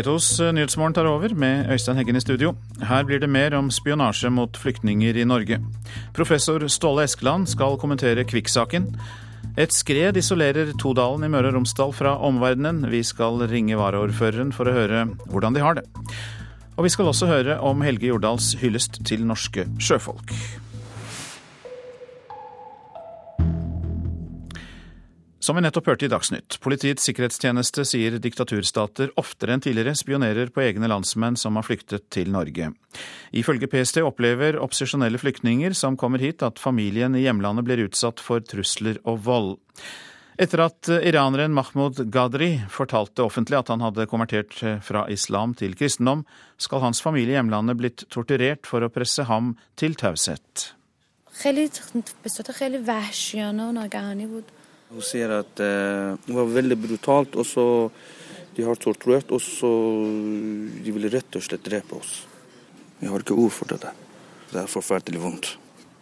Petos Nyhetsmorgen tar over med Øystein Heggen i studio. Her blir det mer om spionasje mot flyktninger i Norge. Professor Ståle Eskeland skal kommentere Kvikk-saken. Et skred isolerer Todalen i Møre og Romsdal fra omverdenen. Vi skal ringe varaordføreren for å høre hvordan de har det. Og vi skal også høre om Helge Jordals hyllest til norske sjøfolk. Som vi nettopp hørte i Dagsnytt, Politiets sikkerhetstjeneste sier diktaturstater oftere enn tidligere spionerer på egne landsmenn som har flyktet til Norge. Ifølge PST opplever opposisjonelle flyktninger som kommer hit at familien i hjemlandet blir utsatt for trusler og vold. Etter at iraneren Mahmoud Gadri fortalte offentlig at han hadde konvertert fra islam til kristendom, skal hans familie i hjemlandet blitt torturert for å presse ham til taushet. Hun sier at det var veldig brutalt, og så de har torturert oss, og de ville rett og slett drepe oss. Jeg har ikke ord for det. Det er forferdelig vondt.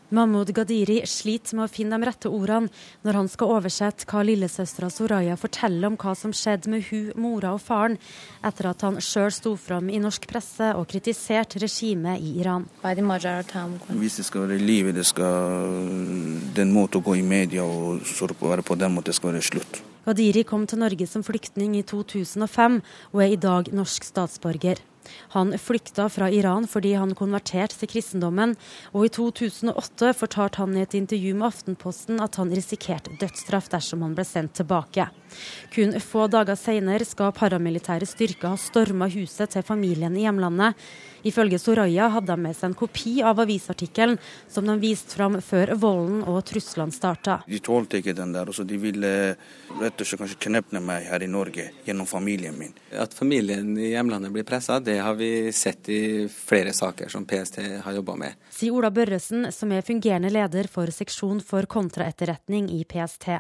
Mahmoud Gadiri sliter med å finne de rette ordene når han skal oversette hva lillesøstera Soraya forteller om hva som skjedde med hun, mora og faren, etter at han sjøl sto fram i norsk presse og kritiserte regimet i Iran. Hvis det skal være livet, det skal den måten å gå i media og være på den måten, det skal være slutt. Gadiri kom til Norge som flyktning i 2005 og er i dag norsk statsborger. Han flykta fra Iran fordi han konverterte til kristendommen, og i 2008 fortalte han i et intervju med Aftenposten at han risikerte dødsstraff dersom han ble sendt tilbake. Kun få dager senere skal paramilitære styrker ha storma huset til familien i hjemlandet. Ifølge Soraya hadde de med seg en kopi av avisartikkelen som de viste fram før volden og truslene starta. De tålte ikke den der, så de ville rett og slett kanskje knepne meg her i Norge gjennom familien min. At familien i hjemlandet blir pressa, det har vi sett i flere saker som PST har jobba med. Sier Ola Børresen, som er fungerende leder for seksjon for kontraetterretning i PST.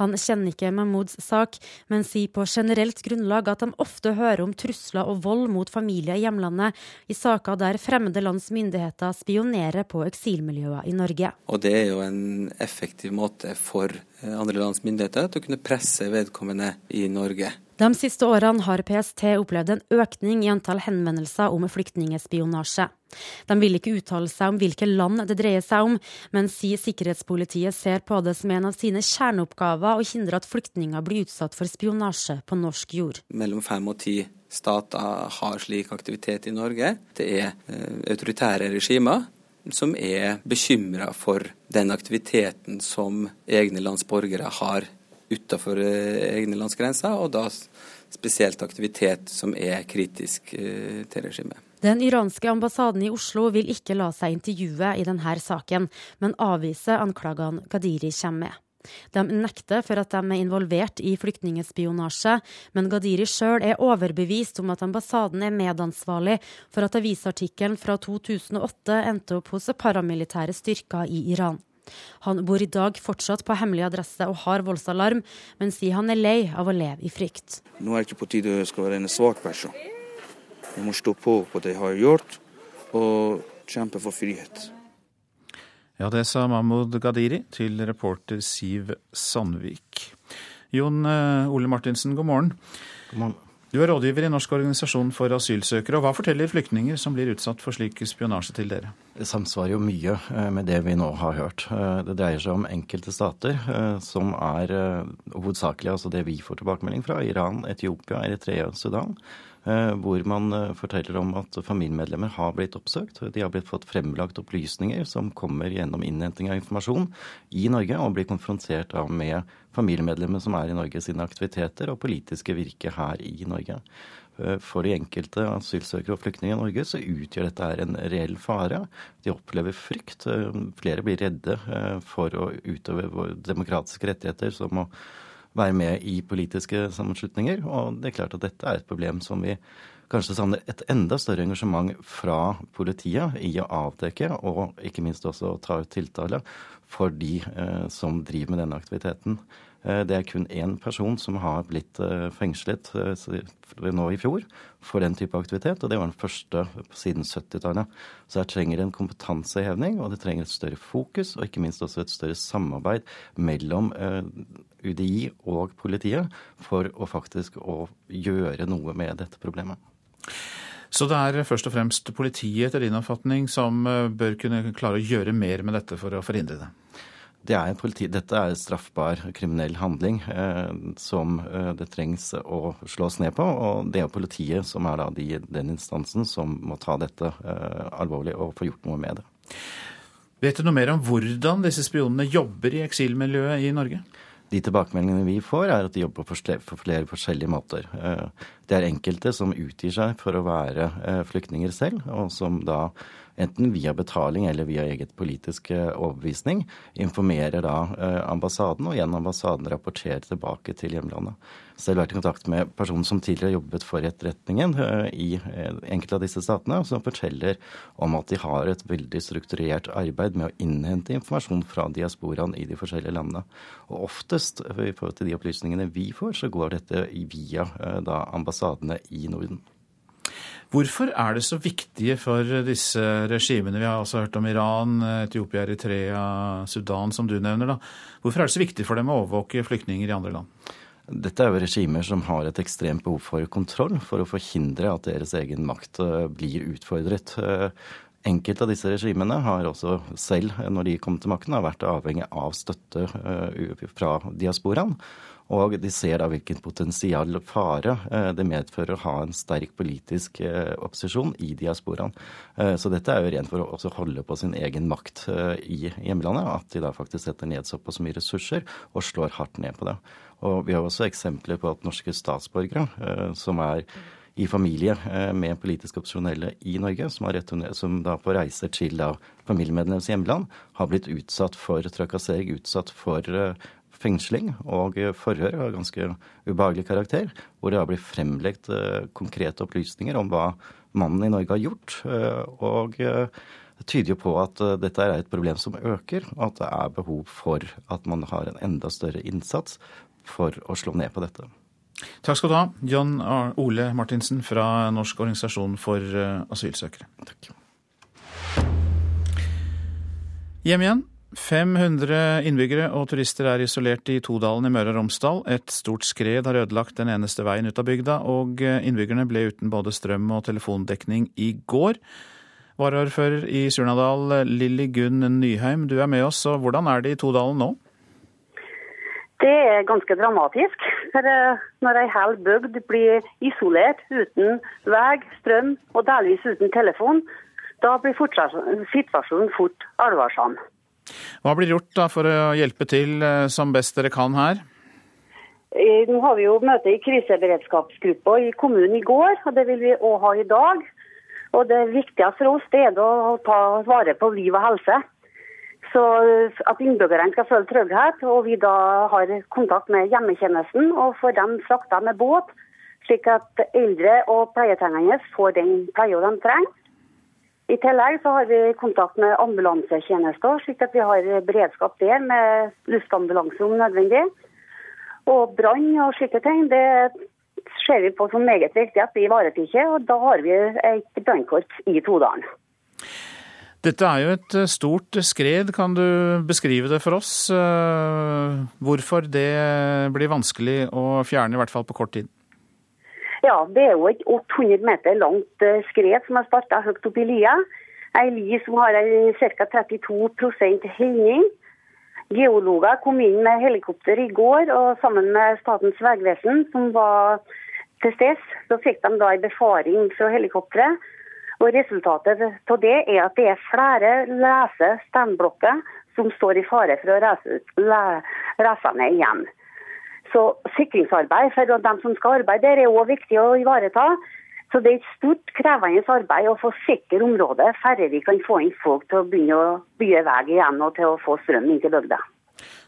Han kjenner ikke Mahmouds sak, men sier på generelt grunnlag at de ofte hører om trusler og vold mot familier i hjemlandet i saker der fremmede lands myndigheter spionerer på eksilmiljøer i Norge. Og Det er jo en effektiv måte for andre lands myndigheter til å kunne presse vedkommende i Norge. De siste årene har PST opplevd en økning i antall henvendelser om flyktningspionasje. De vil ikke uttale seg om hvilke land det dreier seg om, men sier sikkerhetspolitiet ser på det som en av sine kjerneoppgaver å hindre at flyktninger blir utsatt for spionasje på norsk jord. Mellom fem og ti stater har slik aktivitet i Norge. Det er eh, autoritære regimer som er bekymra for den aktiviteten som egne lands borgere har utenfor eh, egne landsgrenser, og da spesielt aktivitet som er kritisk eh, til regimet. Den iranske ambassaden i Oslo vil ikke la seg intervjue i denne saken, men avvise anklagene Gadiri kommer med. De nekter for at de er involvert i flyktningspionasje, men Gadiri sjøl er overbevist om at ambassaden er medansvarlig for at avisartikkelen fra 2008 endte opp hos paramilitære styrker i Iran. Han bor i dag fortsatt på hemmelig adresse og har voldsalarm, men sier han er lei av å leve i frykt. Nå er det ikke på tide å skal være en svak person. Jeg må stå på på det jeg har gjort, og kjempe for frihet. Ja, det sa Mahmoud Gadiri til reporter Siv Sandvik. Jon eh, Ole Martinsen, god morgen. God morgen. Du er rådgiver i Norsk organisasjon for asylsøkere. og Hva forteller flyktninger som blir utsatt for slik spionasje til dere? Det samsvarer jo mye eh, med det vi nå har hørt. Eh, det dreier seg om enkelte stater som er hovedsakelig altså det vi får tilbakemelding fra. Iran, Etiopia, Eritrea Sudan. Hvor man forteller om at familiemedlemmer har blitt oppsøkt. De har blitt fått fremlagt opplysninger som kommer gjennom innhenting av informasjon i Norge, og blir konfrontert med familiemedlemmer som er i Norge sine aktiviteter og politiske virke her i Norge. Eh, for de enkelte asylsøkere og flyktninger i Norge så utgjør dette en reell fare. De opplever frykt. Eh, flere blir redde eh, for å utøve demokratiske rettigheter, som å være med i politiske sammenslutninger. Og det er klart at dette er et problem som vi kanskje savner et enda større engasjement fra politiet i å avdekke, og ikke minst også ta ut tiltale for de som driver med denne aktiviteten. Eh, det er kun én person som har blitt eh, fengslet nå i fjor for den type aktivitet, og det var den første siden 70-tallet. Så her trenger det en kompetansehevning, og det trenger et større fokus, og ikke minst også et større samarbeid mellom UDI og politiet for å faktisk å gjøre noe med dette problemet. Så det er først og fremst politiet, etter din oppfatning, som bør kunne klare å gjøre mer med dette for å forhindre det? Det er politi, dette er straffbar kriminell handling eh, som eh, det trengs å slås ned på. Og det er politiet som er de, den instansen som må ta dette eh, alvorlig og få gjort noe med det. Vet du noe mer om hvordan disse spionene jobber i eksilmiljøet i Norge? De tilbakemeldingene vi får, er at de jobber på flere forskjellige måter. Eh, det er enkelte som utgir seg for å være eh, flyktninger selv, og som da enten via betaling eller via eget politisk eh, overbevisning, informerer da eh, ambassaden, og gjennom ambassaden rapporterer tilbake til hjemlandet. Selv vært i kontakt med personer som tidligere jobbet for etterretningen eh, i enkelte av disse statene, som forteller om at de har et veldig strukturert arbeid med å innhente informasjon fra diasporaen i de forskjellige landene. Og oftest, i forhold til de opplysningene vi får, så går dette via da, ambassadene i Norden. Hvorfor er det så viktige for disse regimene? Vi har altså hørt om Iran, Etiopia, Eritrea, Sudan, som du nevner. da. Hvorfor er det så viktig for dem å overvåke flyktninger i andre land? Dette er jo regimer som har et ekstremt behov for kontroll, for å forhindre at deres egen makt eh, blir utfordret. Eh, enkelte av disse regimene har også selv, når de kom til makten, vært avhengig av støtte eh, fra diasporaen. Og de ser da hvilken potensial fare eh, det medfører å ha en sterk politisk eh, opposisjon i diasporaen. Eh, så dette er jo rent for å holde på sin egen makt i hjemlandet, at de da faktisk setter ned såpass mye ressurser og slår hardt ned på det. Og vi har også eksempler på at norske statsborgere som er i familie med politisk opposisjonelle i Norge, som, som da på reiser til da familiemedlemmers hjemland har blitt utsatt for trakassering, utsatt for fengsling og forhør av ganske ubehagelig karakter, hvor det da blir fremlagt eh, konkrete opplysninger om hva mannen i Norge har gjort. Eh, og eh, det tyder jo på at dette er et problem som øker, og at det er behov for at man har en enda større innsats for å slå ned på dette. Takk skal du ha, John Ole Martinsen fra Norsk organisasjon for asylsøkere. Takk. Hjem igjen. 500 innbyggere og turister er isolert i Todalen i Møre og Romsdal. Et stort skred har ødelagt den eneste veien ut av bygda, og innbyggerne ble uten både strøm og telefondekning i går. Varaordfører i Surnadal, Lilly Gunn Nyheim, du er med oss. og Hvordan er det i Todalen nå? Det er ganske dramatisk. For eh, når ei hel bygd blir isolert uten vei, strøm og delvis uten telefon, da blir situasjonen fort alvorsom. Hva blir gjort da for å hjelpe til eh, som best dere kan her? Eh, nå har vi jo møte i kriseberedskapsgruppa i kommunen i går, og det vil vi òg ha i dag. Og Det viktigste for oss det er å ta vare på liv og helse. Så At innbyggerne skal føle trygghet. Og vi da har kontakt med hjemmetjenesten og får dem frakta med båt, slik at eldre og pleietrengende får den pleia de trenger. I tillegg så har vi kontakt med ambulansetjenester, slik at vi har beredskap der med luftambulanse om nødvendig. Og brann og slike ting, det ser vi på som meget viktig at vi ivaretar. Og da har vi et brannkorps i Todalen. Dette er jo et stort skred. Kan du beskrive det for oss? Eh, hvorfor det blir vanskelig å fjerne, i hvert fall på kort tid? Ja, det er jo et 800 meter langt eh, skred som har starta høyt opp i lia. Ei li som har ca. 32% helning. Geologer kom inn med helikopter i går og sammen med Statens vegvesen, som var til stede. Så fikk de da en befaring fra helikopteret. Og Resultatet av det er at det er flere lese steinblokker som står i fare for å reise, ned igjen. Så sikringsarbeid for dem som skal arbeide der, er òg viktig å ivareta. Så det er et stort, krevende arbeid å få sikre området før vi kan få inn folk til å begynne å bygge vei igjen og til å få strøm inn til bygda.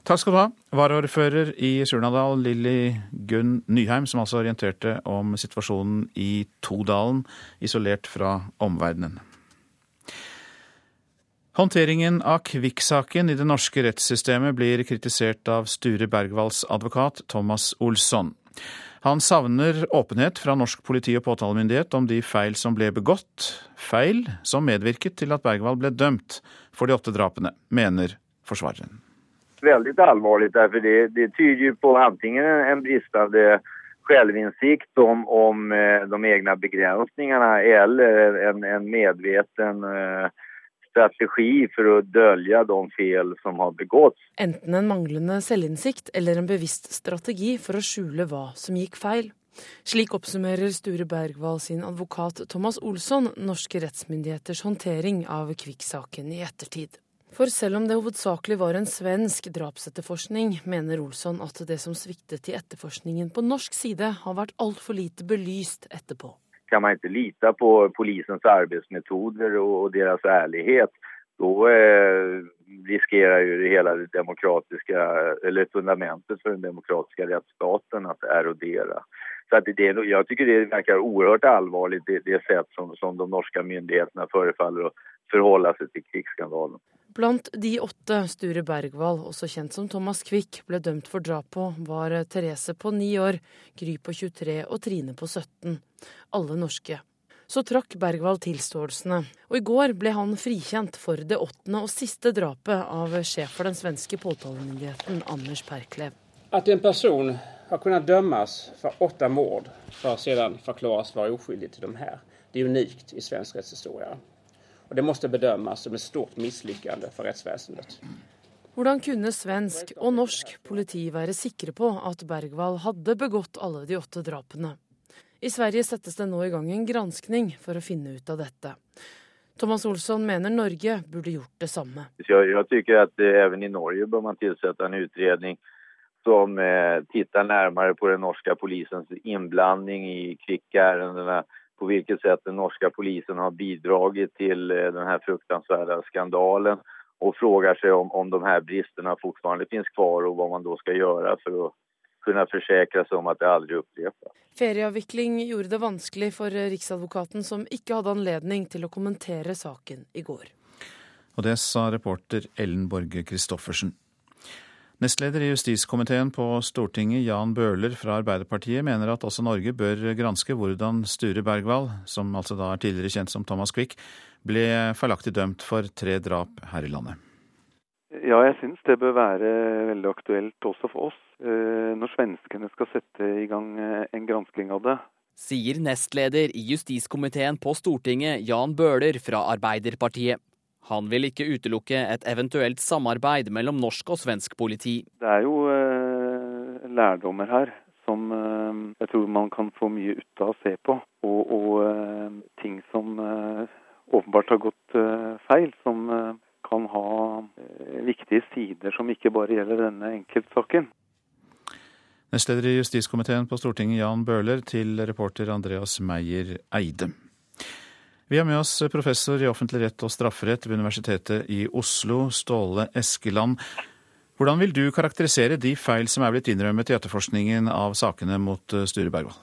Takk skal du ha, varaordfører i Surnadal, Lilly Gunn Nyheim, som altså orienterte om situasjonen i Todalen, isolert fra omverdenen. Håndteringen av Kvikk-saken i det norske rettssystemet blir kritisert av Sture Bergwalls advokat Thomas Olsson. Han savner åpenhet fra norsk politi og påtalemyndighet om de feil som ble begått, feil som medvirket til at Bergwall ble dømt for de åtte drapene, mener forsvareren. Veldig alvorlig, for det, det tyder på antingen en bristende selvinnsikt om, om eh, de egne begrensningene eller en, en medveten uh, strategi for å dølge de fel som har begått. Enten en manglende selvinnsikt eller en bevisst strategi for å skjule hva som gikk feil. Slik oppsummerer Sture Bergwall sin advokat Thomas Olsson norske rettsmyndigheters håndtering av Kvikk-saken i ettertid. For selv om det hovedsakelig var en svensk drapsetterforskning, mener Olsson at det som sviktet i etterforskningen på norsk side, har vært altfor lite belyst etterpå kan man ikke lita på polisens arbeidsmetoder og deres ærlighet, da eh, riskerer jo det hele det demokratiske, eller fundamentet for den demokratiske rettsstaten å erodere. Så det, jeg synes det virker oerhört alvorlig, det, det sett som, som de norske myndighetene forefaller å forholde seg til krigsskandalen. Blant de åtte Sture Bergwall, også kjent som Thomas Quick, ble dømt for drap på, var Therese på ni år, Gry på 23 og Trine på 17. Alle norske. Så trakk Bergwall tilståelsene, og i går ble han frikjent for det åttende og siste drapet av sjef for den svenske påtalemyndigheten, Anders Perklev. At en person har kunnet dømmes for åtte mord, for å sedan forklares være uskyldig til de her, det er unikt i svensk rettshistorie. Og det måtte bedømmes som et stort mislykkende for rettsvesenet. Hvordan kunne svensk og norsk politi være sikre på at Bergwall hadde begått alle de åtte drapene? I Sverige settes det nå i gang en granskning for å finne ut av dette. Thomas Olsson mener Norge burde gjort det samme. Jeg, jeg synes at Even i Norge bør man tilsette en utredning som eh, tittar nærmere på den norske polisens innblanding i kvikkærendene på hvilket sett den norske polisen har bidragit til eh, denne fruktansvärda skandalen og frågar seg om, om de her bristene fortfarande finnes kvar og hva man da skal gjøre for å kunne forsikre seg om at det aldri upprepas. Ferieavvikling gjorde det vanskelig for Riksadvokaten, som ikke hadde anledning til å kommentere saken i går. Og det sa reporter Ellen Borge Christoffersen. Nestleder i justiskomiteen på Stortinget, Jan Bøhler fra Arbeiderpartiet, mener at også Norge bør granske hvordan Sture Bergwall, som altså da er tidligere kjent som Thomas Quick, ble feilaktig dømt for tre drap her i landet. Ja, jeg syns det bør være veldig aktuelt også for oss, eh, når svenskene skal sette i gang eh, en gransking av det. Sier nestleder i justiskomiteen på Stortinget, Jan Bøhler fra Arbeiderpartiet. Han vil ikke utelukke et eventuelt samarbeid mellom norsk og svensk politi. Det er jo eh, lærdommer her som eh, jeg tror man kan få mye ut av å se på. Og, og eh, ting som eh, åpenbart har gått eh, feil, som eh, kan ha viktige sider som ikke bare gjelder denne enkeltsaken. Nestleder i justiskomiteen på Stortinget, Jan Bøhler, til reporter Andreas Meyer Eide. Vi har med oss professor i offentlig rett og strafferett ved Universitetet i Oslo, Ståle Eskeland. Hvordan vil du karakterisere de feil som er blitt innrømmet i etterforskningen av sakene mot eh, Sture Bergwall?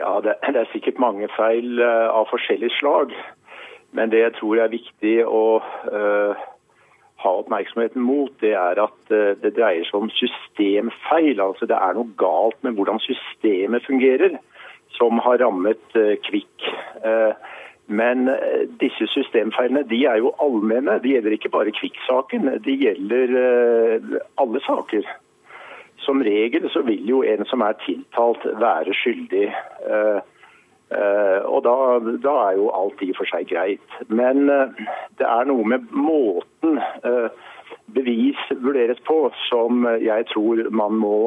Ja, det, det, er sikkert mange feil uh, av forskjellig slag. Men det jeg tror er viktig å uh, ha oppmerksomheten mot, det er at uh, det dreier seg om systemfeil. Altså det er noe galt med hvordan systemet fungerer som har rammet eh, Kvikk. Eh, men eh, disse systemfeilene de er jo allmenne. De gjelder ikke bare Kvikk-saken, de gjelder alle saker. Som regel så vil jo en som er tiltalt være skyldig. Og da, da er jo alt i og for seg greit. Men det er noe med måten bevis vurderes på som jeg tror man må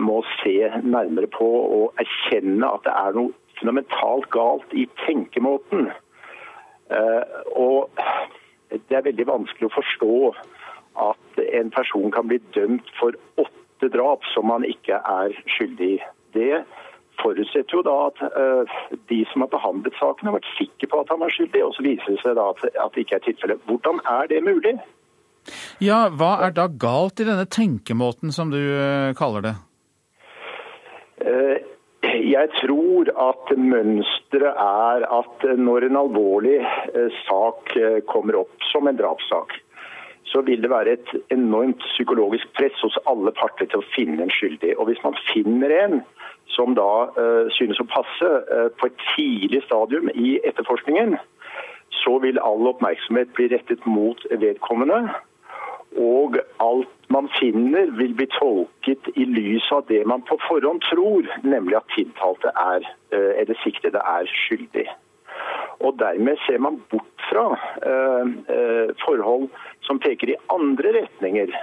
må se nærmere på og erkjenne at det er noe fundamentalt galt i tenkemåten. Eh, og det er veldig vanskelig å forstå at en person kan bli dømt for åtte drap som man ikke er skyldig i. Det forutsetter jo da at uh, de som har behandlet saken, har vært sikre på at han var skyldig, og så viser det seg da at det ikke er tilfellet. Hvordan er det mulig? Ja, hva er da galt i denne tenkemåten som du uh, kaller det? Uh, jeg tror at mønsteret er at når en alvorlig sak kommer opp som en drapssak, så vil det være et enormt psykologisk press hos alle parter til å finne en skyldig. Og hvis man finner en som da synes å passe på et tidlig stadium i etterforskningen, så vil all oppmerksomhet bli rettet mot vedkommende. Og alt man finner vil bli tolket i lys av det man på forhånd tror, nemlig at tiltalte er, uh, eller siktede er skyldig. Og dermed ser man bort fra forhold som peker i andre retninger.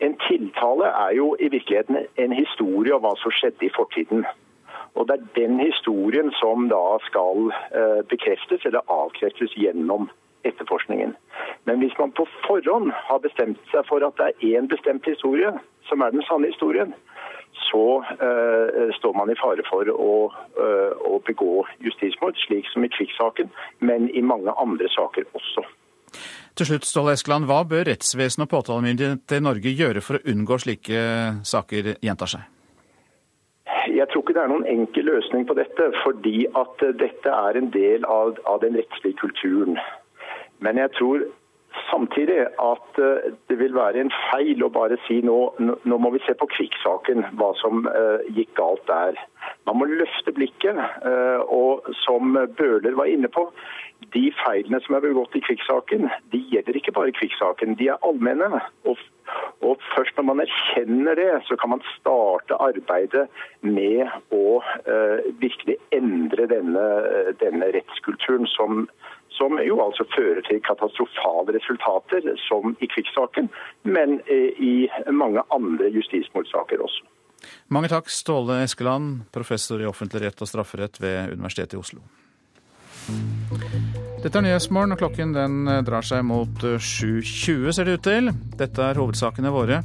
En tiltale er jo i virkeligheten en historie om hva som skjedde i fortiden. Og Det er den historien som da skal eh, bekreftes eller avkreftes gjennom etterforskningen. Men hvis man på forhånd har bestemt seg for at det er én bestemt historie som er den sanne historien, så uh, står man i fare for å, uh, å begå justismord, slik som i krigssaken, men i mange andre saker også. Til slutt, Ståle Eskeland, hva bør rettsvesen og påtalemyndighet i Norge gjøre for å unngå slike saker gjentar seg? Jeg tror ikke det er noen enkel løsning på dette, fordi at dette er en del av, av den rettslige kulturen. Men jeg tror samtidig at eh, det vil være en feil å bare si nå, nå må vi se på krigssaken, hva som uh, gikk galt der. Man må løfte blikket, uh, og som Bøhler var inne på, de feilene som er begått i krigssaken, de gjelder ikke bare krigssaken, de er allmenne. Og, og, først når man erkjenner det, så kan man starte arbeidet med å virkelig endre denne, denne rettskulturen som, som, jo altså fører til katastrofale resultater, som i krigssaken, men uh, i mange andre justismordsaker også. Mange takk, Ståle Eskeland, professor i offentlig rett og strafferett ved Universitetet i Oslo. Dette er Nyhetsmorgen, og klokken den eh, drar seg mot 7.20, eh, ser det ut til. Dette er hovedsakene våre.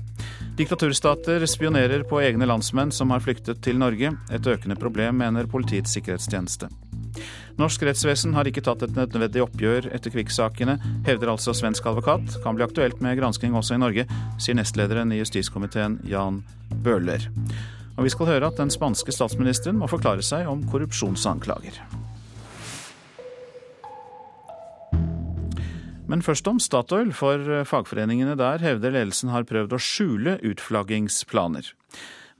Diktaturstater spionerer på egne landsmenn som har flyktet til Norge. Et økende problem, mener Politiets sikkerhetstjeneste. Norsk rettsvesen har ikke tatt et nødvendig oppgjør etter krigssakene, hevder altså svensk advokat. Kan bli aktuelt med gransking også i Norge, sier nestlederen i justiskomiteen Jan Bøhler. Og vi skal høre at den spanske statsministeren må forklare seg om korrupsjonsanklager. Men først om Statoil, for eh, fagforeningene der hevder ledelsen har prøvd å skjule utflaggingsplaner.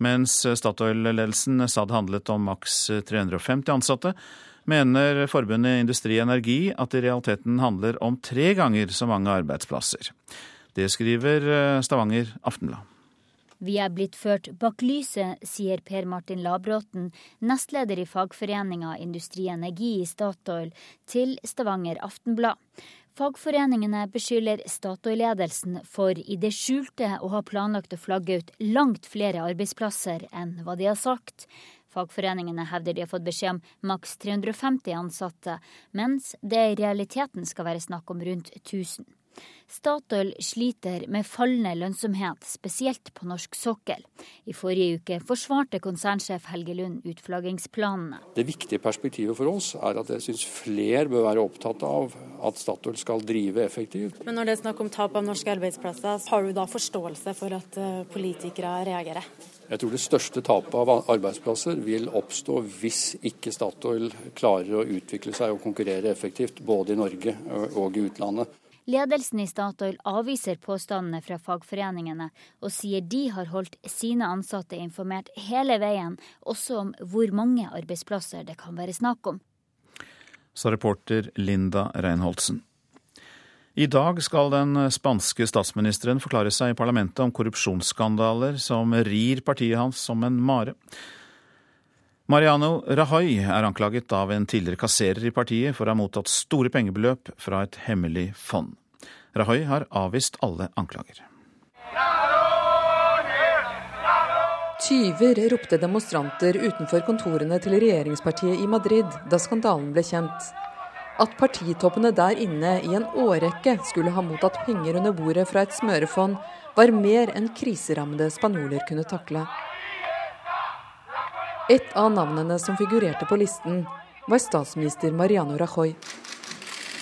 Mens Statoil-ledelsen sa det handlet om maks 350 ansatte, mener forbundet Industri Energi at det i realiteten handler om tre ganger så mange arbeidsplasser. Det skriver eh, Stavanger Aftenblad. Vi er blitt ført bak lyset, sier Per Martin Labråten, nestleder i fagforeninga Industri Energi i Statoil, til Stavanger Aftenblad. Fagforeningene beskylder Statoil-ledelsen for i det skjulte å ha planlagt å flagge ut langt flere arbeidsplasser enn hva de har sagt. Fagforeningene hevder de har fått beskjed om maks 350 ansatte, mens det i realiteten skal være snakk om rundt 1000. Statoil sliter med fallende lønnsomhet, spesielt på norsk sokkel. I forrige uke forsvarte konsernsjef Helge Lund utflaggingsplanene. Det viktige perspektivet for oss er at jeg syns flere bør være opptatt av at Statoil skal drive effektivt. Men når det er snakk om tap av norske arbeidsplasser, har du da forståelse for at eh, politikere reagerer? Jeg tror det største tapet av arbeidsplasser vil oppstå hvis ikke Statoil klarer å utvikle seg og konkurrere effektivt både i Norge og i utlandet. Ledelsen i Statoil avviser påstandene fra fagforeningene, og sier de har holdt sine ansatte informert hele veien, også om hvor mange arbeidsplasser det kan være snakk om. Sa reporter Linda Reinholdsen. I dag skal den spanske statsministeren forklare seg i parlamentet om korrupsjonsskandaler som rir partiet hans som en mare. Mariano Rajoy er anklaget av en tidligere kasserer i partiet for å ha mottatt store pengebeløp fra et hemmelig fond. Rajoy har avvist alle anklager. Tyver, ropte demonstranter utenfor kontorene til regjeringspartiet i Madrid da skandalen ble kjent. At partitoppene der inne i en årrekke skulle ha mottatt penger under bordet fra et smørefond, var mer enn kriserammede spanjoler kunne takle. Et av navnene som figurerte på listen, var statsminister Mariano Rajoy.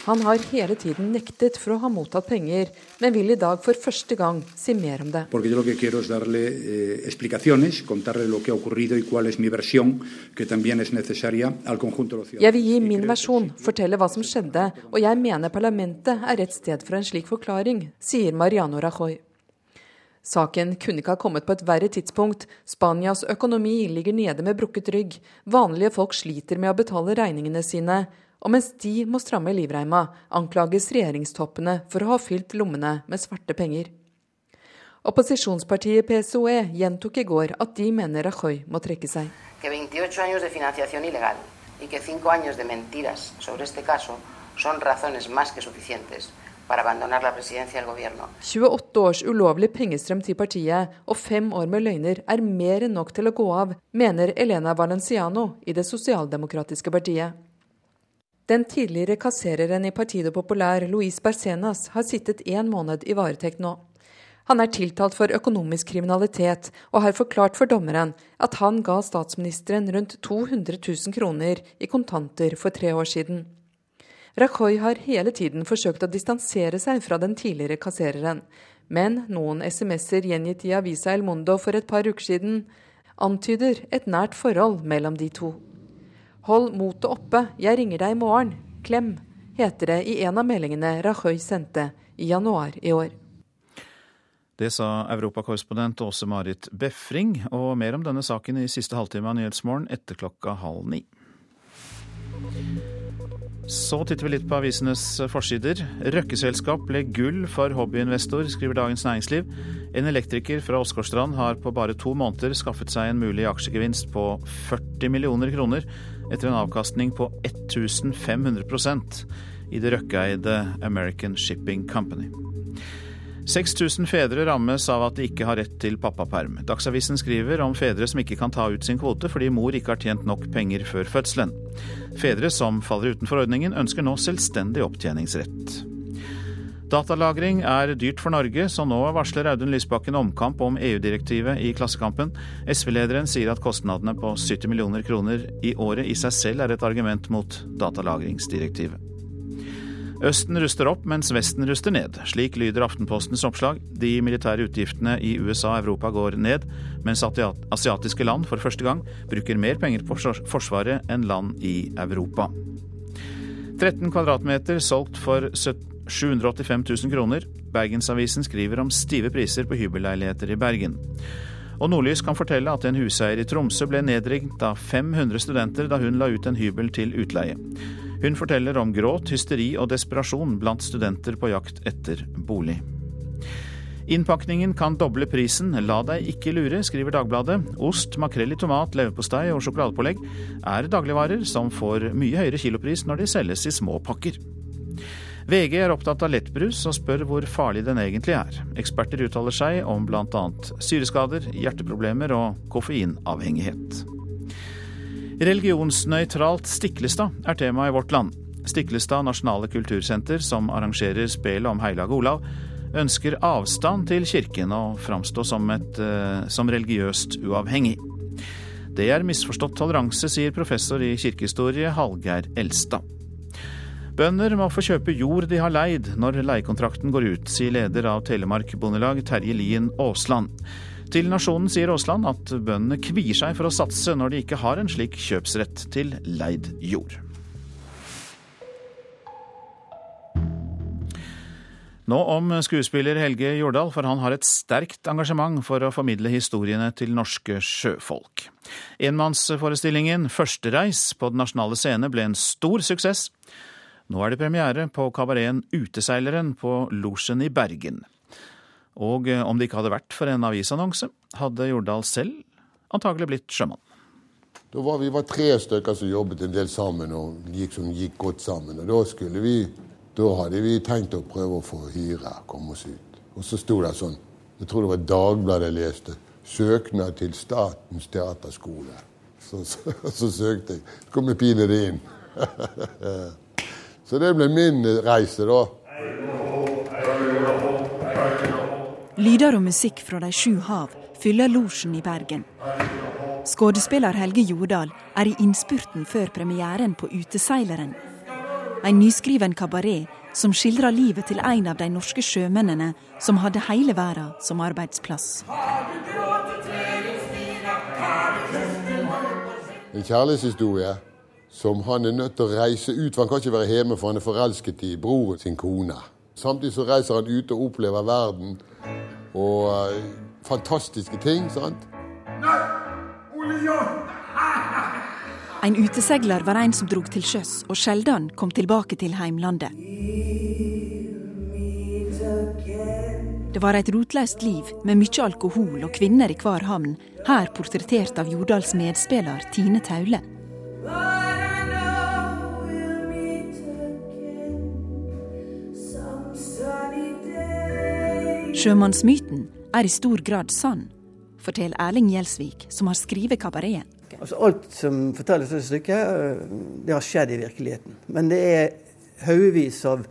Han har hele tiden nektet for å ha mottatt penger, men vil i dag for første gang si mer om det. Eh, jeg vil gi min versjon, fortelle hva som skjedde, og jeg mener parlamentet er rett sted for en slik forklaring, sier Mariano Rajoy. Saken kunne ikke ha kommet på et verre tidspunkt. Spanias økonomi ligger nede med brukket rygg. Vanlige folk sliter med å betale regningene sine. Og mens de må stramme livreima, anklages regjeringstoppene for å ha fylt lommene med svarte penger. Opposisjonspartiet PSOE gjentok i går at de mener Rajoy må trekke seg. Que 28 años de financiación ilegal y que 5 años de mentiras sobre este caso son razones más que suficientes 28 års ulovlig pengestrøm til partiet og fem år med løgner er mer enn nok til å gå av, mener Elena Valenciano i det sosialdemokratiske partiet. Den tidligere kassereren i Partido Popular, Luis Barcenas, har sittet én måned i varetekt nå. Han er tiltalt for økonomisk kriminalitet, og har forklart for dommeren at han ga statsministeren rundt 200 000 kroner i kontanter for tre år siden. Rajoy har hele tiden forsøkt å distansere seg fra den tidligere kassereren, men noen SMS-er gjengitt i avisa El Mundo for et par uker siden antyder et nært forhold mellom de to. Hold motet oppe, jeg ringer deg i morgen. Klem, heter det i en av meldingene Rajoy sendte i januar i år. Det sa europakorrespondent Åse Marit Befring, og mer om denne saken i siste halvtime av Nyhetsmorgen etter klokka halv ni. Så titter vi litt på avisenes forsider. Røkkeselskap ble gull for hobbyinvestor, skriver Dagens Næringsliv. En elektriker fra Åsgårdstrand har på bare to måneder skaffet seg en mulig aksjegevinst på 40 millioner kroner etter en avkastning på 1500% i det røkkeeide American Shipping Company. 6000 fedre rammes av at de ikke har rett til pappaperm. Dagsavisen skriver om fedre som ikke kan ta ut sin kvote fordi mor ikke har tjent nok penger før fødselen. Fedre som faller utenfor ordningen, ønsker nå selvstendig opptjeningsrett. Datalagring er dyrt for Norge, så nå varsler Audun Lysbakken omkamp om EU-direktivet i Klassekampen. SV-lederen sier at kostnadene på 70 millioner kroner i året i seg selv er et argument mot datalagringsdirektivet. Østen ruster opp, mens Vesten ruster ned. Slik lyder Aftenpostens oppslag. De militære utgiftene i USA og Europa går ned, mens asiatiske land for første gang bruker mer penger på Forsvaret enn land i Europa. 13 kvadratmeter solgt for 70 785 000 kroner. Bergensavisen skriver om stive priser på hybelleiligheter i Bergen. Og Nordlys kan fortelle at en huseier i Tromsø ble nedringt av 500 studenter da hun la ut en hybel til utleie. Hun forteller om gråt, hysteri og desperasjon blant studenter på jakt etter bolig. Innpakningen kan doble prisen, la deg ikke lure, skriver Dagbladet. Ost, makrell i tomat, leverpostei og sjokoladepålegg er dagligvarer som får mye høyere kilopris når de selges i små pakker. VG er opptatt av lettbrus og spør hvor farlig den egentlig er. Eksperter uttaler seg om bl.a. syreskader, hjerteproblemer og koffeinavhengighet. Religionsnøytralt Stiklestad er tema i Vårt Land. Stiklestad nasjonale kultursenter, som arrangerer spelet om Heilag Olav, ønsker avstand til kirken og framstå som, eh, som religiøst uavhengig. Det er misforstått toleranse, sier professor i kirkehistorie Hallgeir Elstad. Bønder må få kjøpe jord de har leid når leiekontrakten går ut, sier leder av Telemark Bondelag, Terje Lien Aasland. Til Nasjonen sier Aasland at bøndene kvier seg for å satse når de ikke har en slik kjøpsrett til leid jord. Nå om skuespiller Helge Jordal, for han har et sterkt engasjement for å formidle historiene til norske sjøfolk. Enmannsforestillingen Førstereis på Den nasjonale scene ble en stor suksess. Nå er det premiere på kabareten Uteseileren på Losjen i Bergen. Og eh, om det ikke hadde vært for en avisannonse, hadde Jordal selv antagelig blitt sjømann. Da var vi var tre stykker som jobbet en del sammen og gikk, som gikk godt sammen. Og da, vi, da hadde vi tenkt å prøve å få hyre, komme oss ut. Og så sto det sånn, jeg tror det var Dagbladet jeg leste, 'Søknad til Statens teaterskole'. Så, så, så søkte jeg. Så kom jeg pinadø inn. Så det ble min reise, da. Lyder og musikk fra de sju hav fyller losjen i Bergen. Skuespiller Helge Jordal er i innspurten før premieren på Uteseileren. En nyskriven kabaret som skildrer livet til en av de norske sjømennene som hadde hele verden som arbeidsplass. En kjærlighetshistorie som han er nødt til å reise ut, for han kan ikke være hjemme for han er forelsket i broren sin kone. Samtidig så reiser han ut og opplever verden og uh, fantastiske ting. sant? Nei, Ole John! En utesegler var en som drog til sjøs og sjelden kom tilbake til heimlandet. Det var et rotløst liv med mye alkohol og kvinner i hver havn, her portrettert av Jordals medspiller Tine Taule. Sjømannsmyten er i stor grad sann, forteller Erling Gjelsvik, som har skrevet kabareten. Altså alt som fortelles i stykket, eh, det har skjedd i virkeligheten. Men det er haugevis av,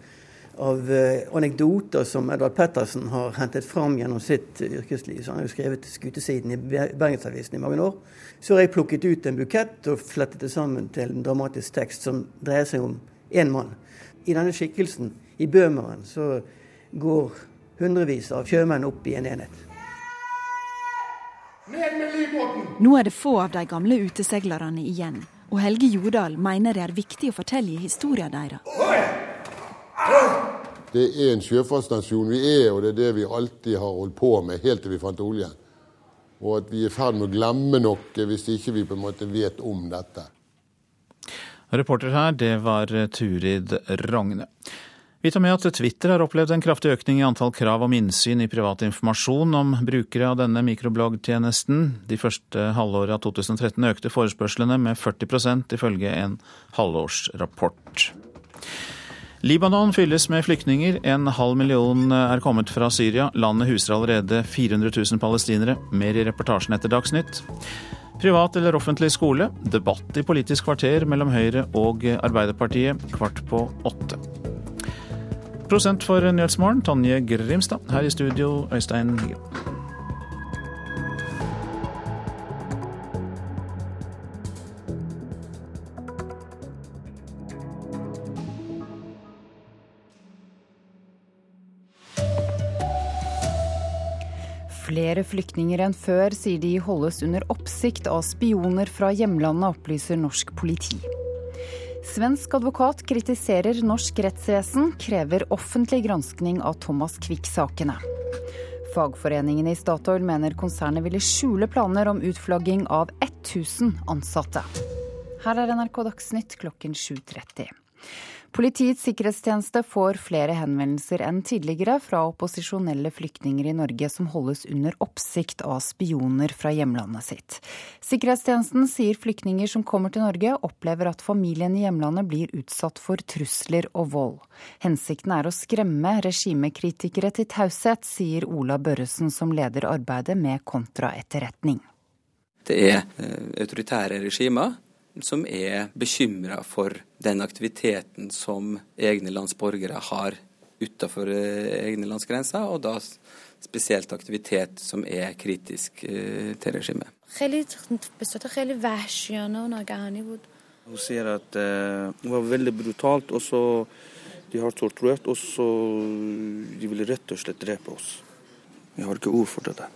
av uh, anekdoter som Edvard Pettersen har hentet fram gjennom sitt yrkesliv. Så han har jo skrevet skutesiden i Bergensavisen i mange år. Så har jeg plukket ut en bukett og flettet det sammen til en dramatisk tekst som dreier seg om én mann. I denne skikkelsen, i Bømeren, så går hundrevis av sjømenn opp i en enhet. Nå er det få av de gamle uteseglerne igjen, og Helge Jordal mener det er viktig å fortelle historien deres. Det er en sjøfartsnasjon vi er, og det er det vi alltid har holdt på med helt til vi fant oljen. Og at vi er i ferd med å glemme noe hvis ikke vi på en måte vet om dette. Reporter her, det var Turid Rogne. Vi tar med at Twitter har opplevd en kraftig økning i antall krav om innsyn i privat informasjon om brukere av denne mikrobloggtjenesten. De første halvåret av 2013 økte forespørslene med 40% ifølge en halvårsrapport. Libanon fylles med flyktninger. En halv million er kommet fra Syria. Landet huser allerede 400 000 palestinere. Mer i reportasjen etter Dagsnytt. Privat eller offentlig skole. Debatt i Politisk kvarter mellom Høyre og Arbeiderpartiet kvart på åtte. Prosent for Nyhetsmorgen, Tonje Grimstad. Her i studio, Øystein Heggen. Flere flyktninger enn før sier de holdes under oppsikt av spioner fra hjemlandet, opplyser norsk politi. Svensk advokat kritiserer norsk rettsvesen, krever offentlig granskning av Thomas Quick-sakene. Fagforeningen i Statoil mener konsernet ville skjule planer om utflagging av 1000 ansatte. Her er NRK Dagsnytt klokken 7.30. Politiets sikkerhetstjeneste får flere henvendelser enn tidligere fra opposisjonelle flyktninger i Norge som holdes under oppsikt av spioner fra hjemlandet sitt. Sikkerhetstjenesten sier flyktninger som kommer til Norge opplever at familien i hjemlandet blir utsatt for trusler og vold. Hensikten er å skremme regimekritikere til taushet, sier Ola Børresen som leder arbeidet med kontraetterretning. Det er eh, autoritære regimer som er bekymra for den aktiviteten som egne lands borgere har utenfor eh, egne landsgrenser, og da spesielt aktivitet som er kritisk eh, til regimet. Hun sier at uh, det var veldig brutalt, og så de har torturert oss, og de ville rett og slett drepe oss. Jeg har ikke ord for det.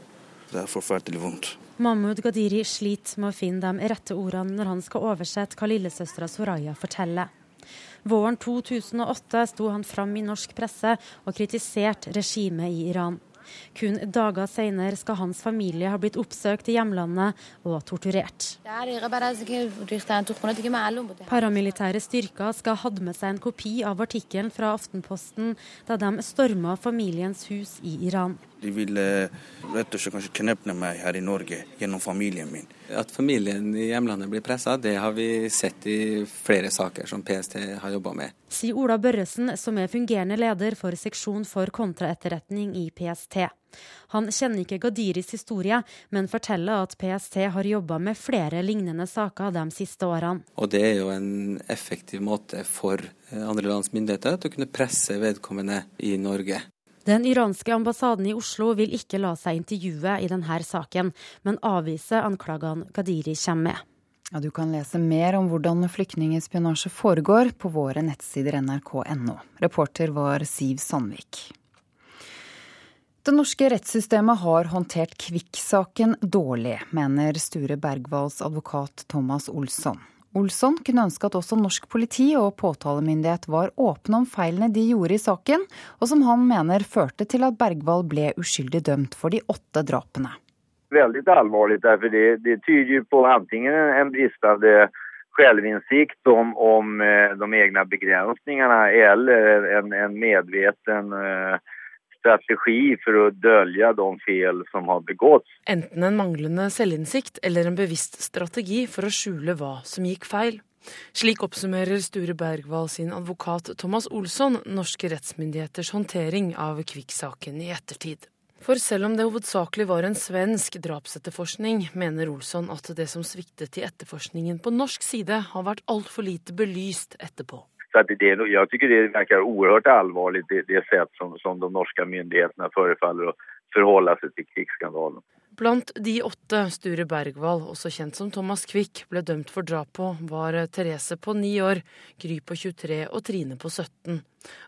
Det er forferdelig vondt. Mahmoud Ghadiri sliter med å finne de rette ordene når han skal oversette hva lillesøstera Soraya forteller. Våren 2008 sto han fram i norsk presse og kritiserte regimet i Iran. Kun dager senere skal hans familie ha blitt oppsøkt i hjemlandet og torturert. Paramilitære styrker skal ha hatt med seg en kopi av artikkelen fra Aftenposten da de storma familiens hus i Iran. De ville rett og slett kanskje knepne meg her i Norge gjennom familien min. At familien i hjemlandet blir pressa, det har vi sett i flere saker som PST har jobba med. Sier Ola Børresen, som er fungerende leder for seksjon for kontraetterretning i PST. Han kjenner ikke Gadiris historie, men forteller at PST har jobba med flere lignende saker de siste årene. Og det er jo en effektiv måte for andre lands myndigheter til å kunne presse vedkommende i Norge. Den iranske ambassaden i Oslo vil ikke la seg intervjue i denne saken, men avvise anklagene Gadiri kommer med. Ja, du kan lese mer om hvordan flyktningespionasje foregår på våre nettsider nrk.no. Reporter var Siv Sandvik. Det norske rettssystemet har håndtert Kvikk-saken dårlig, mener Sture Bergvalls advokat Thomas Olsson. Olsson kunne ønske at også norsk politi og påtalemyndighet var åpne om feilene de gjorde i saken, og som han mener førte til at Bergvall ble uskyldig dømt for de åtte drapene. Veldig alvorlig, for det, det tyder på enten en bristende selvinnsikt om, om eh, de egne begrensningene, eller en, en medveten uh, strategi for å dølge de feil som har begått. Enten en manglende selvinnsikt eller en bevisst strategi for å skjule hva som gikk feil. Slik oppsummerer Sture Bergwall sin advokat Thomas Olsson norske rettsmyndigheters håndtering av Kvikk-saken i ettertid. For selv om det hovedsakelig var en svensk drapsetterforskning, mener Olsson at det som sviktet i etterforskningen på norsk side, har vært altfor lite belyst etterpå. Så att det, jag tycker det verkar oerhört allvarligt det, det sätt som, som de norska myndigheterna förefaller att förhålla sig till krigsskandalen. Blant de åtte Sture Bergwall, også kjent som Thomas Quick, ble dømt for drap på, var Therese på ni år, Gry på 23 og Trine på 17.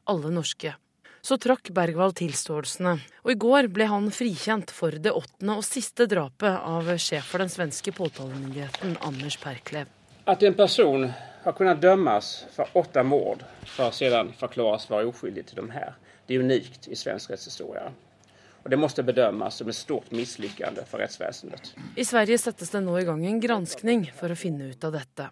Alle norske. Så trakk Bergwall tilståelsene, og i går ble han frikjent for det åttende og siste drapet av sjef for den svenske påtalemyndigheten, Anders Perklev. At en person har kunnet dømmes for åtte mord for å sedan förklaras være oskyldig til de her. Det er unikt i svensk rättshistoria. Og det måste bedömas som et stort misslyckande for rettsväsendet. I Sverige settes det nå i gang en granskning for å finne ut av dette.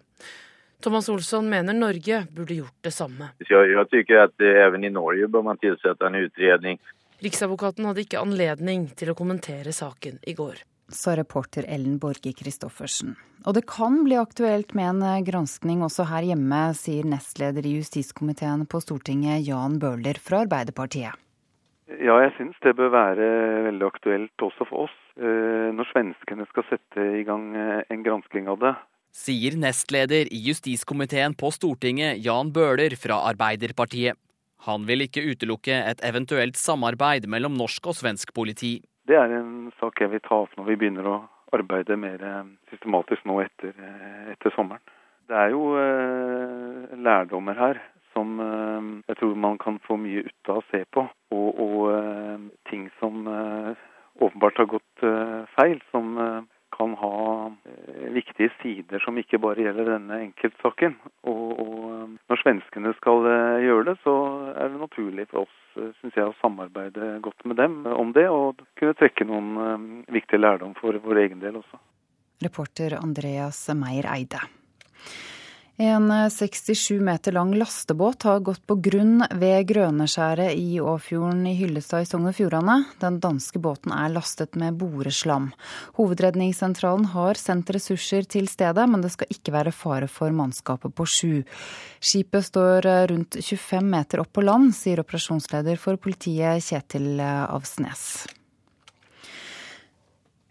Thomas Olsson mener Norge burde gjort det samme. Jeg, jeg tycker at even i Norge bør man tilsette en utredning. Riksadvokaten hadde ikke anledning til å kommentere saken i går sa reporter Ellen Borge Christoffersen. Og det kan bli aktuelt med en eh, granskning også her hjemme, sier nestleder i justiskomiteen på Stortinget Jan Bøhler fra Arbeiderpartiet. Ja, jeg syns det bør være veldig aktuelt også for oss, eh, når svenskene skal sette i gang eh, en gransking av det. Sier nestleder i justiskomiteen på Stortinget Jan Bøhler fra Arbeiderpartiet. Han vil ikke utelukke et eventuelt samarbeid mellom norsk og svensk politi. Det er en sak jeg vil ta opp når vi begynner å arbeide mer eh, systematisk nå etter, eh, etter sommeren. Det er jo eh, lærdommer her som eh, jeg tror man kan få mye ut av å se på. Og, og eh, ting som eh, åpenbart har gått feil, som kan ha viktige sider som ikke bare gjelder denne enkeltsaken. Og, og svenskene skal gjøre det, så er det naturlig for oss synes jeg, å samarbeide godt med dem om det, og kunne trekke noen eh, viktige lærdom for vår egen del også. Reporter Andreas Meyer Eide. En 67 eh, meter lang lastebåt har gått på grunn ved Grøneskjæret i Åfjorden i Hyllestad i Sogn og Fjordane. Den danske båten er lastet med boreslam. Hovedredningssentralen har sendt ressurser til stedet, men det skal ikke være fare for mannskapet på sju. Skipet står rundt 25 meter opp på land, sier operasjonsleder for politiet Kjetil Avsnes.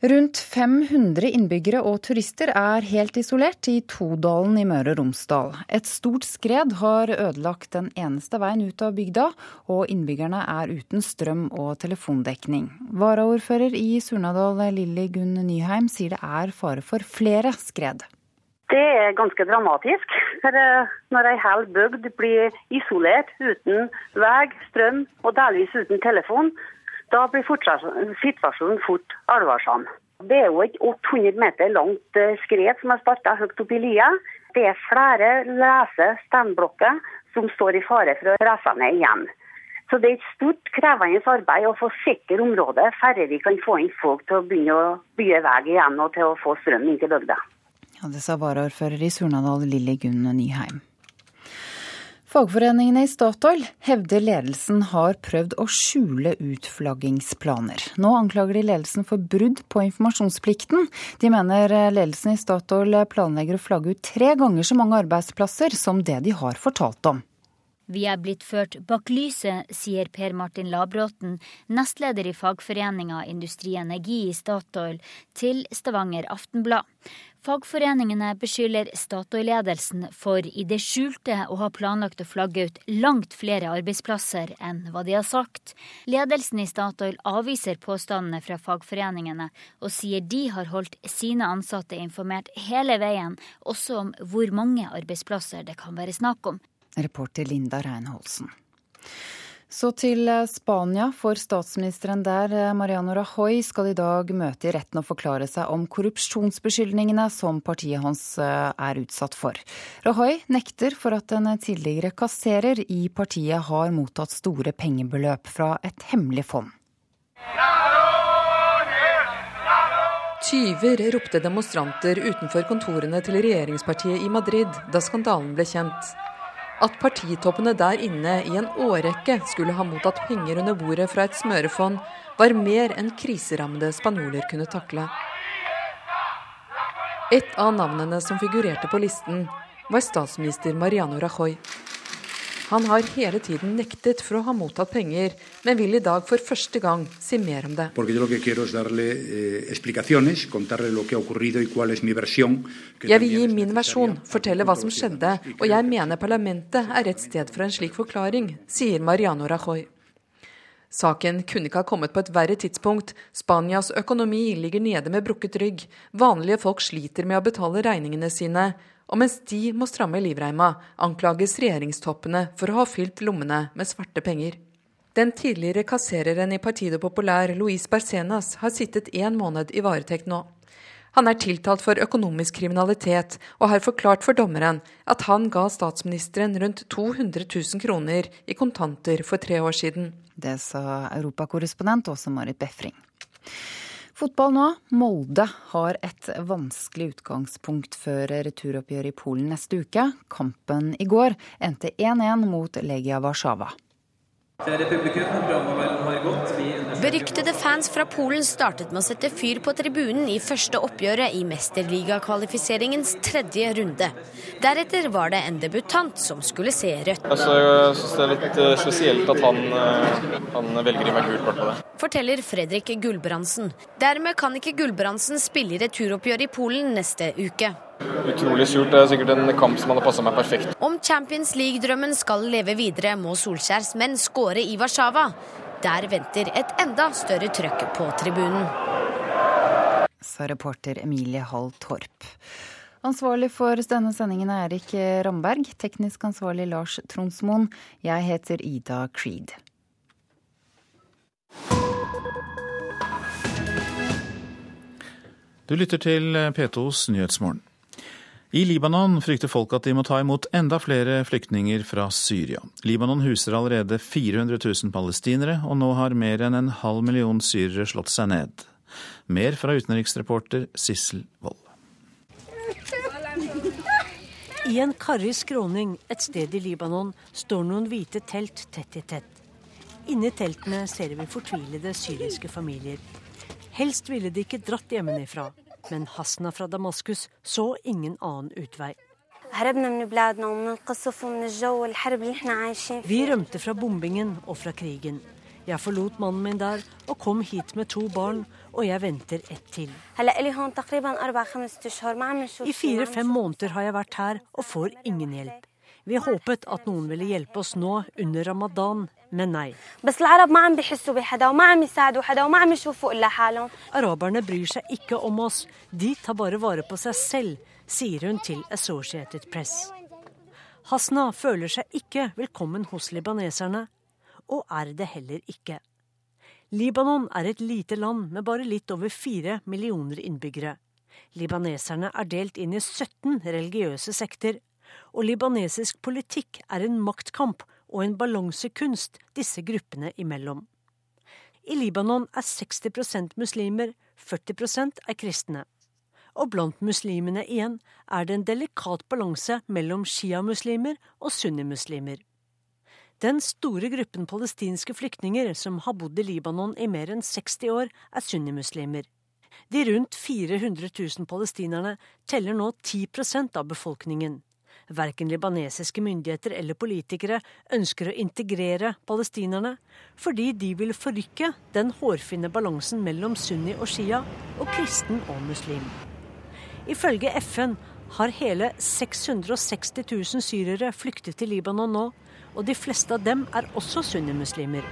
Rundt 500 innbyggere og turister er helt isolert i Todalen i Møre og Romsdal. Et stort skred har ødelagt den eneste veien ut av bygda, og innbyggerne er uten strøm og telefondekning. Varaordfører i Surnadal Lilly Gunn Nyheim sier det er fare for flere skred. Det er ganske dramatisk. For eh, når ei hel bygd blir isolert uten vei, strøm og delvis uten telefon, da blir situasjonen fort alvorsom. Det er jo et 800 meter langt eh, skred som har starta høyt oppe i lia. Det er flere løse steinblokker som står i fare for å rase ned igjen. Så det er et stort, krevende arbeid å få sikre området færre vi kan få inn folk til å begynne å bygge vei igjen og til å få strøm inn til bygda. Ja, det sa varaordfører i Surnadal Lilly Gunn Nyheim. Fagforeningene i Statoil hevder ledelsen har prøvd å skjule utflaggingsplaner. Nå anklager de ledelsen for brudd på informasjonsplikten. De mener ledelsen i Statoil planlegger å flagge ut tre ganger så mange arbeidsplasser som det de har fortalt om. Vi er blitt ført bak lyset, sier Per Martin Labråten, nestleder i fagforeninga Industri Energi i Statoil, til Stavanger Aftenblad. Fagforeningene beskylder Statoil-ledelsen for i det skjulte å ha planlagt å flagge ut langt flere arbeidsplasser enn hva de har sagt. Ledelsen i Statoil avviser påstandene fra fagforeningene, og sier de har holdt sine ansatte informert hele veien, også om hvor mange arbeidsplasser det kan være snakk om. Reporter Linda Reinholsen. Så til eh, Spania, for statsministeren der, eh, Mariano Rajoy, skal i dag møte i retten og forklare seg om korrupsjonsbeskyldningene som partiet hans eh, er utsatt for. Rajoy nekter for at en tidligere kasserer i partiet har mottatt store pengebeløp fra et hemmelig fond. Tyver, ropte demonstranter utenfor kontorene til regjeringspartiet i Madrid da skandalen ble kjent. At partitoppene der inne i en årrekke skulle ha mottatt penger under bordet fra et smørefond, var mer enn kriserammede spanjoler kunne takle. Et av navnene som figurerte på listen, var statsminister Mariano Rajoy. Han har hele tiden nektet for å ha mottatt penger, men vil i dag for første gang si mer om det. Eh, jeg vil gi min versjon, fortelle hva som skjedde, og jeg mener parlamentet er rett sted for en slik forklaring, sier Mariano Rajoy. Saken kunne ikke ha kommet på et verre tidspunkt. Spanias økonomi ligger nede med brukket rygg. Vanlige folk sliter med å betale regningene sine. Og mens de må stramme livreima, anklages regjeringstoppene for å ha fylt lommene med svarte penger. Den tidligere kassereren i Partido Populær, Luis Barcenas, har sittet én måned i varetekt nå. Han er tiltalt for økonomisk kriminalitet og har forklart for dommeren at han ga statsministeren rundt 200 000 kroner i kontanter for tre år siden. Det sa europakorrespondent Åse Marit Befring. Fotball nå. Molde har et vanskelig utgangspunkt før returoppgjøret i Polen neste uke. Kampen i går endte 1-1 mot Legia Warszawa. Beryktede fans fra Polen startet med å sette fyr på tribunen i første oppgjøret i mesterligakvalifiseringens tredje runde. Deretter var det en debutant som skulle se rødt. Altså, jeg syns det er litt eh, spesielt at han, eh, han velger å gi meg gult kort på det. Forteller Fredrik Gulbrandsen. Dermed kan ikke Gulbrandsen spille i returoppgjør i Polen neste uke. Utrolig surt. Det er sikkert en kamp som hadde passa meg perfekt. Om Champions League-drømmen skal leve videre, må Solskjærs menn skåre i Warszawa. Der venter et enda større trøkk på tribunen. Sa reporter Emilie Hall Torp. Ansvarlig for denne sendingen er Erik Ramberg. Teknisk ansvarlig Lars Tronsmoen. Jeg heter Ida Creed. Du lytter til P2s Nyhetsmorgen. I Libanon frykter folk at de må ta imot enda flere flyktninger fra Syria. Libanon huser allerede 400 000 palestinere, og nå har mer enn en halv million syrere slått seg ned. Mer fra utenriksreporter Sissel Wold. I en karrig skråning et sted i Libanon står noen hvite telt tett i tett. Inni teltene ser vi fortvilede syriske familier. Helst ville de ikke dratt hjemmefra. Men Hasna fra Damaskus så ingen annen utvei. Vi rømte fra bombingen og fra krigen. Jeg forlot mannen min der og kom hit med to barn, og jeg venter ett til. I fire-fem måneder har jeg vært her og får ingen hjelp. Vi håpet at noen ville hjelpe oss nå under ramadan, men nei. Araberne bryr seg ikke om oss, de tar bare vare på seg selv, sier hun til Associated Press. Hasna føler seg ikke velkommen hos libaneserne, og er det heller ikke. Libanon er et lite land med bare litt over fire millioner innbyggere. Libaneserne er delt inn i 17 religiøse sekter, og libanesisk politikk er en maktkamp og en balansekunst disse gruppene imellom. I Libanon er 60% muslimer, 40 er kristne. Og blant muslimene igjen er det en delikat balanse mellom sjiamuslimer og sunnimuslimer. Den store gruppen palestinske flyktninger som har bodd i Libanon i mer enn 60 år, er sunnimuslimer. De rundt 400 000 palestinerne teller nå 10% av befolkningen. Verken libanesiske myndigheter eller politikere ønsker å integrere palestinerne, fordi de vil forrykke den hårfine balansen mellom sunni og shia og kristen og muslim. Ifølge FN har hele 660 000 syrere flyktet til Libanon nå, og de fleste av dem er også sunnimuslimer.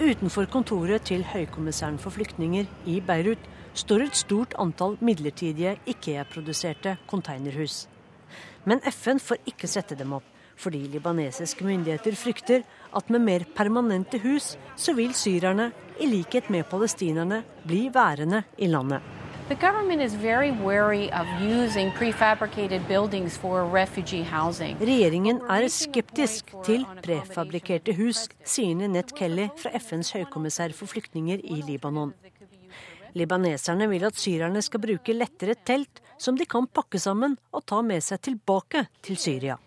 Utenfor kontoret til høykommissæren for flyktninger i Beirut står et stort antall midlertidige Ikea-produserte containerhus. Men FN får ikke sette dem opp, fordi libanesiske myndigheter frykter at med mer permanente hus, så vil syrerne, i likhet med palestinerne, bli værende i landet. The government is very wary of using prefabricated buildings for refugee housing. Regjeringen er skeptisk til prefabrikerte hus, sier Ninette Kelly fra FNs høykommissær for flyktninger i Libanon. Libaneserne vil at syrerne skal bruke lettere telt som de kan pakke sammen og ta med seg tilbake til Syria.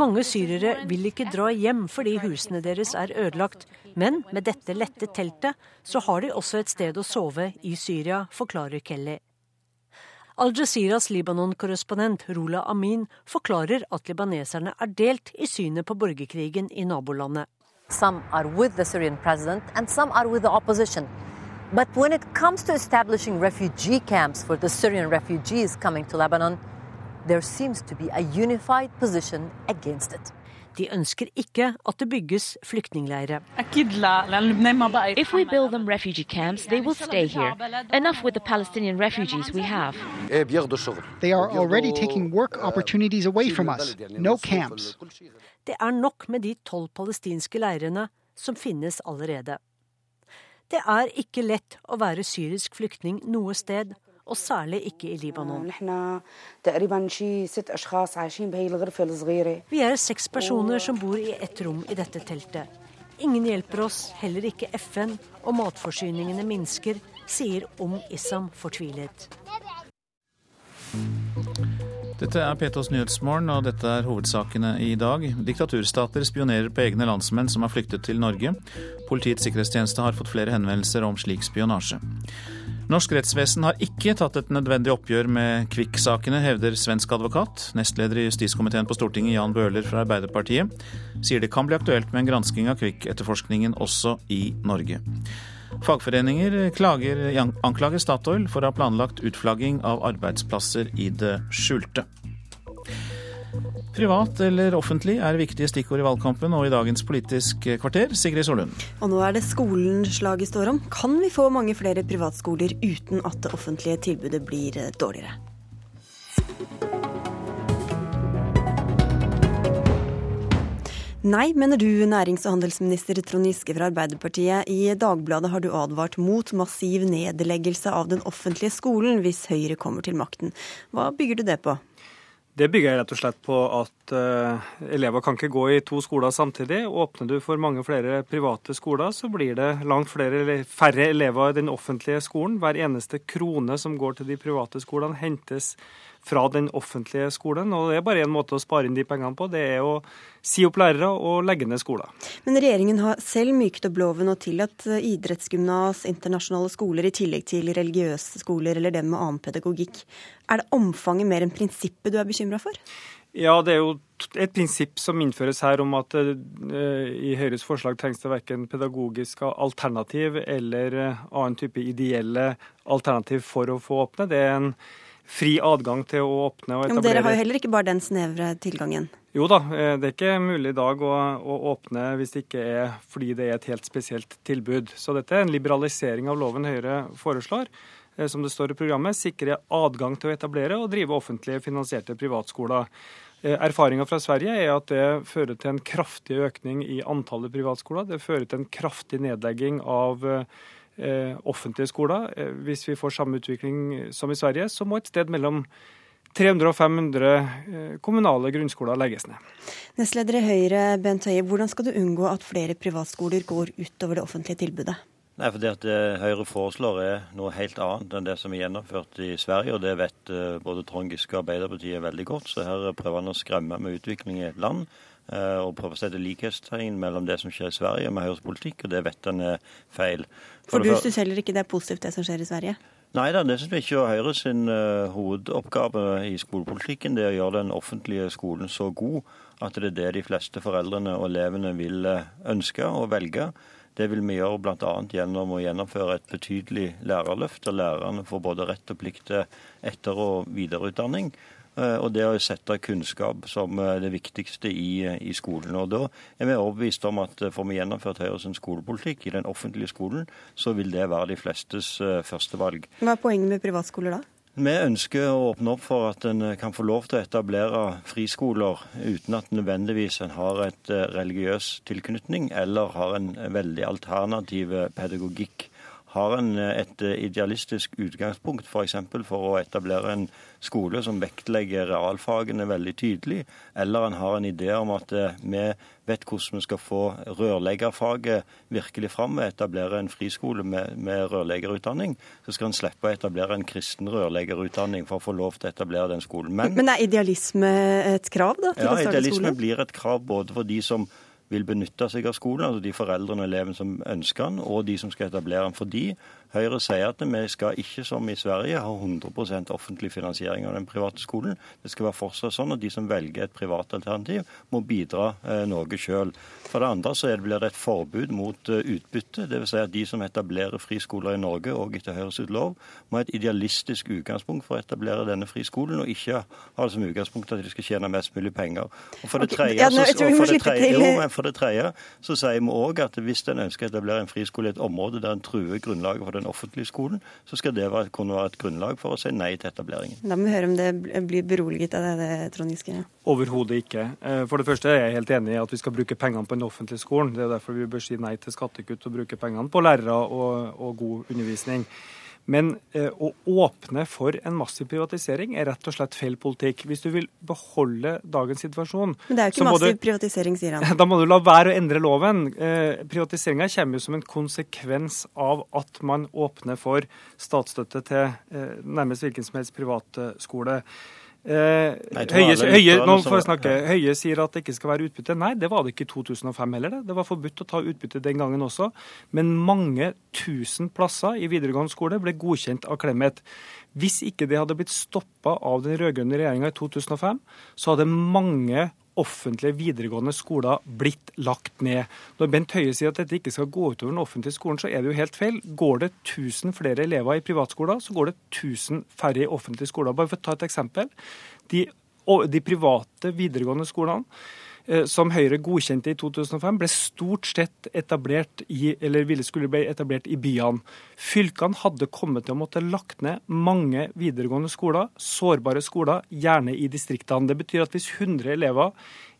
Mange syrere vil ikke dra hjem fordi husene deres er ødelagt, men med dette lette teltet så har de også et sted å sove i Syria, forklarer Kelly. Al-Jaziras Libanon-korrespondent Rula Amin forklarer at libaneserne er delt i synet på borgerkrigen i nabolandet. Some are with the Syrian president and some are with the opposition. But when it comes to establishing refugee camps for the Syrian refugees coming to Lebanon, there seems to be a unified position against it. De ønsker ikke at det bygges flyktningleirer. If we build them refugee camps, they will stay here. Enough with the Palestinian refugees we have. They are already taking work opportunities away from us. No camps. Det er nok med de tolv palestinske leirene som finnes allerede. Det er ikke lett å være syrisk flyktning noe sted, og særlig ikke i Libanon. Vi er seks personer som bor i ett rom i dette teltet. Ingen hjelper oss, heller ikke FN, og matforsyningene minsker, sier Om Issam fortvilet. Dette er P2s Nyhetsmorgen, og dette er hovedsakene i dag. Diktaturstater spionerer på egne landsmenn som har flyktet til Norge. Politiets sikkerhetstjeneste har fått flere henvendelser om slik spionasje. Norsk rettsvesen har ikke tatt et nødvendig oppgjør med Kvikk-sakene, hevder svensk advokat. Nestleder i justiskomiteen på Stortinget, Jan Bøhler fra Arbeiderpartiet, sier det kan bli aktuelt med en gransking av Kvikk-etterforskningen også i Norge. Fagforeninger klager, anklager Statoil for å ha planlagt utflagging av arbeidsplasser i det skjulte. Privat eller offentlig er viktige stikkord i valgkampen og i dagens Politisk kvarter. Sigrid Solund. Og nå er det skolen slaget står om. Kan vi få mange flere privatskoler uten at det offentlige tilbudet blir dårligere? Nei, mener du, nærings- og handelsminister Trond Giske fra Arbeiderpartiet. I Dagbladet har du advart mot massiv nedleggelse av den offentlige skolen hvis Høyre kommer til makten. Hva bygger du det på? Det bygger jeg rett og slett på at uh, elever kan ikke gå i to skoler samtidig. Åpner du for mange flere private skoler, så blir det langt flere, færre elever i den offentlige skolen. Hver eneste krone som går til de private skolene, hentes fra den offentlige skolen. Og det er bare én måte å spare inn de pengene på. Det er å si opp lærere og legge ned skoler. Men regjeringen har selv myket opp loven og tillatt eh, idrettsgymnas, internasjonale skoler i tillegg til religiøse skoler eller dem med annen pedagogikk. Er det omfanget mer enn prinsippet du er bekymra for? Ja, det er jo et prinsipp som innføres her om at uh, i Høyres forslag trengs det verken pedagogisk alternativ eller uh, annen type ideelle alternativ for å få åpne. Det er en fri adgang til å åpne og etablere. Men Dere har jo heller ikke bare den snevre tilgangen? Jo da, eh, det er ikke mulig i dag å, å, åpne hvis det ikke er fordi det er et helt spesielt tilbud. Så dette er en liberalisering av loven Høyre foreslår. Eh, som det står i programmet, sikre adgang til å etablere og drive offentlig finansierte privatskoler. Eh, Erfaringa fra Sverige er at det fører til en kraftig økning i antallet privatskoler. Det fører til en kraftig nedlegging av Eh, offentlige skoler. Eh, hvis vi får samme utvikling som i Sverige, så må et sted mellom 300 og 500 eh, kommunale grunnskoler legges ned. Nestleder i Høyre, Bent Høie, hvordan skal du unngå at flere privatskoler går utover det offentlige tilbudet? Nei, for Det at Høyre foreslår er noe helt annet enn det som er gjennomført i Sverige. og Det vet både Trond Giske og Arbeiderpartiet veldig godt. Så her prøver han å skremme med utvikling i et land Eh, og prøve å sette likhetstegn mellom det som skjer i Sverige med Høyres politikk, og det vet han er feil. For, For du syns heller ikke det er positivt det som skjer i Sverige? Nei da, det syns vi ikke. er Høyre sin uh, hovedoppgave i skolepolitikken det er å gjøre den offentlige skolen så god at det er det de fleste foreldrene og elevene vil uh, ønske og velge. Det vil vi gjøre bl.a. gjennom å gjennomføre et betydelig lærerløft, der lærerne får både rett og plikt til etter- og videreutdanning. Eh, og det å sette kunnskap som eh, det viktigste i, eh, i, skolen. Og Da er vi overbevist om at får vi gjennomført Høyres skolepolitikk i den offentlige skolen, så vil det være de flestes førstevalg. Hva er poenget med privatskoler da? Vi ønsker å åpne opp for at en kan få lov til å etablere friskoler uten at nødvendigvis en har et religiøs tilknytning eller har en veldig alternativ pedagogikk. Har en et idealistisk utgangspunkt f.eks. For, for å etablere en skole som vektlegger realfagene veldig tydelig, eller en har en idé om at eh, vi vet hvordan vi skal få rørleggerfaget virkelig fram ved å etablere en friskole med, med rørleggerutdanning, så skal en slippe å etablere en kristen rørleggerutdanning for å få lov til å etablere den skolen. Men, Men er idealisme et krav da, til? Ja, idealisme blir et krav både for de som vil benytte seg av skolen, altså de foreldrene og elevene som ønsker den, og de som skal etablere den. Fordi Høyre sier at vi skal ikke, som i Sverige, ha 100% offentlig finansiering av den private skolen. Det skal være fortsatt sånn at de som velger et privat alternativ, må bidra eh, noe sjøl. For det andre så blir det et forbud mot uh, utbytte. Dvs. Si at de som etablerer friskoler i Norge, og etter Høyres lov, må ha et idealistisk utgangspunkt for å etablere denne friskolen, og ikke ha det som utgangspunkt at de skal tjene mest mulig penger. Og For det tredje, så, sier vi òg at hvis en ønsker å etablere en friskole i et område der en truer grunnlaget for det den offentlige skolen, så skal det være, kunne være et grunnlag for å si nei til etableringen. Da må vi høre om det blir beroliget av det, Trond Giske. Overhodet ikke. Eh, for det første er jeg helt enig i at vi skal bruke pengene på den offentlige skolen. Det er derfor vi bør si nei til skattekutt og bruke pengene på lærere og, og god undervisning. Men eh, å åpne for en massiv privatisering er rett og slett feil politikk. Hvis du vil beholde dagens situasjon Men det er jo ikke massiv du, privatisering, sier han. Da må du la være å endre loven. Eh, Privatiseringa kommer jo som en konsekvens av at man åpner for statsstøtte til eh, nærmest hvilken som helst privatskole. Eh, Høie, Høie, nå får jeg snakke. Høie sier at det ikke skal være utbytte. Nei, det var det ikke i 2005 heller. Det Det var forbudt å ta utbytte den gangen også. Men mange tusen plasser i videregående skole ble godkjent av Clemet. Hvis ikke det hadde blitt stoppa av den rød-grønne regjeringa i 2005, så hadde mange offentlige videregående skoler blitt lagt ned. Når Bent Høie sier at dette ikke skal gå utover den offentlige skolen, så er det jo helt feil. Går det 1000 flere elever i privatskoler, så går det 1000 færre i offentlige skoler. Bare for å ta et eksempel. De, de private videregående skolene som Høyre godkjente i 2005, ble stort sett etablert i, eller ville skulle bli etablert i byene. Fylkene hadde kommet til å måtte lagt ned mange videregående skoler, sårbare skoler, gjerne i distriktene. Det betyr at hvis 100 elever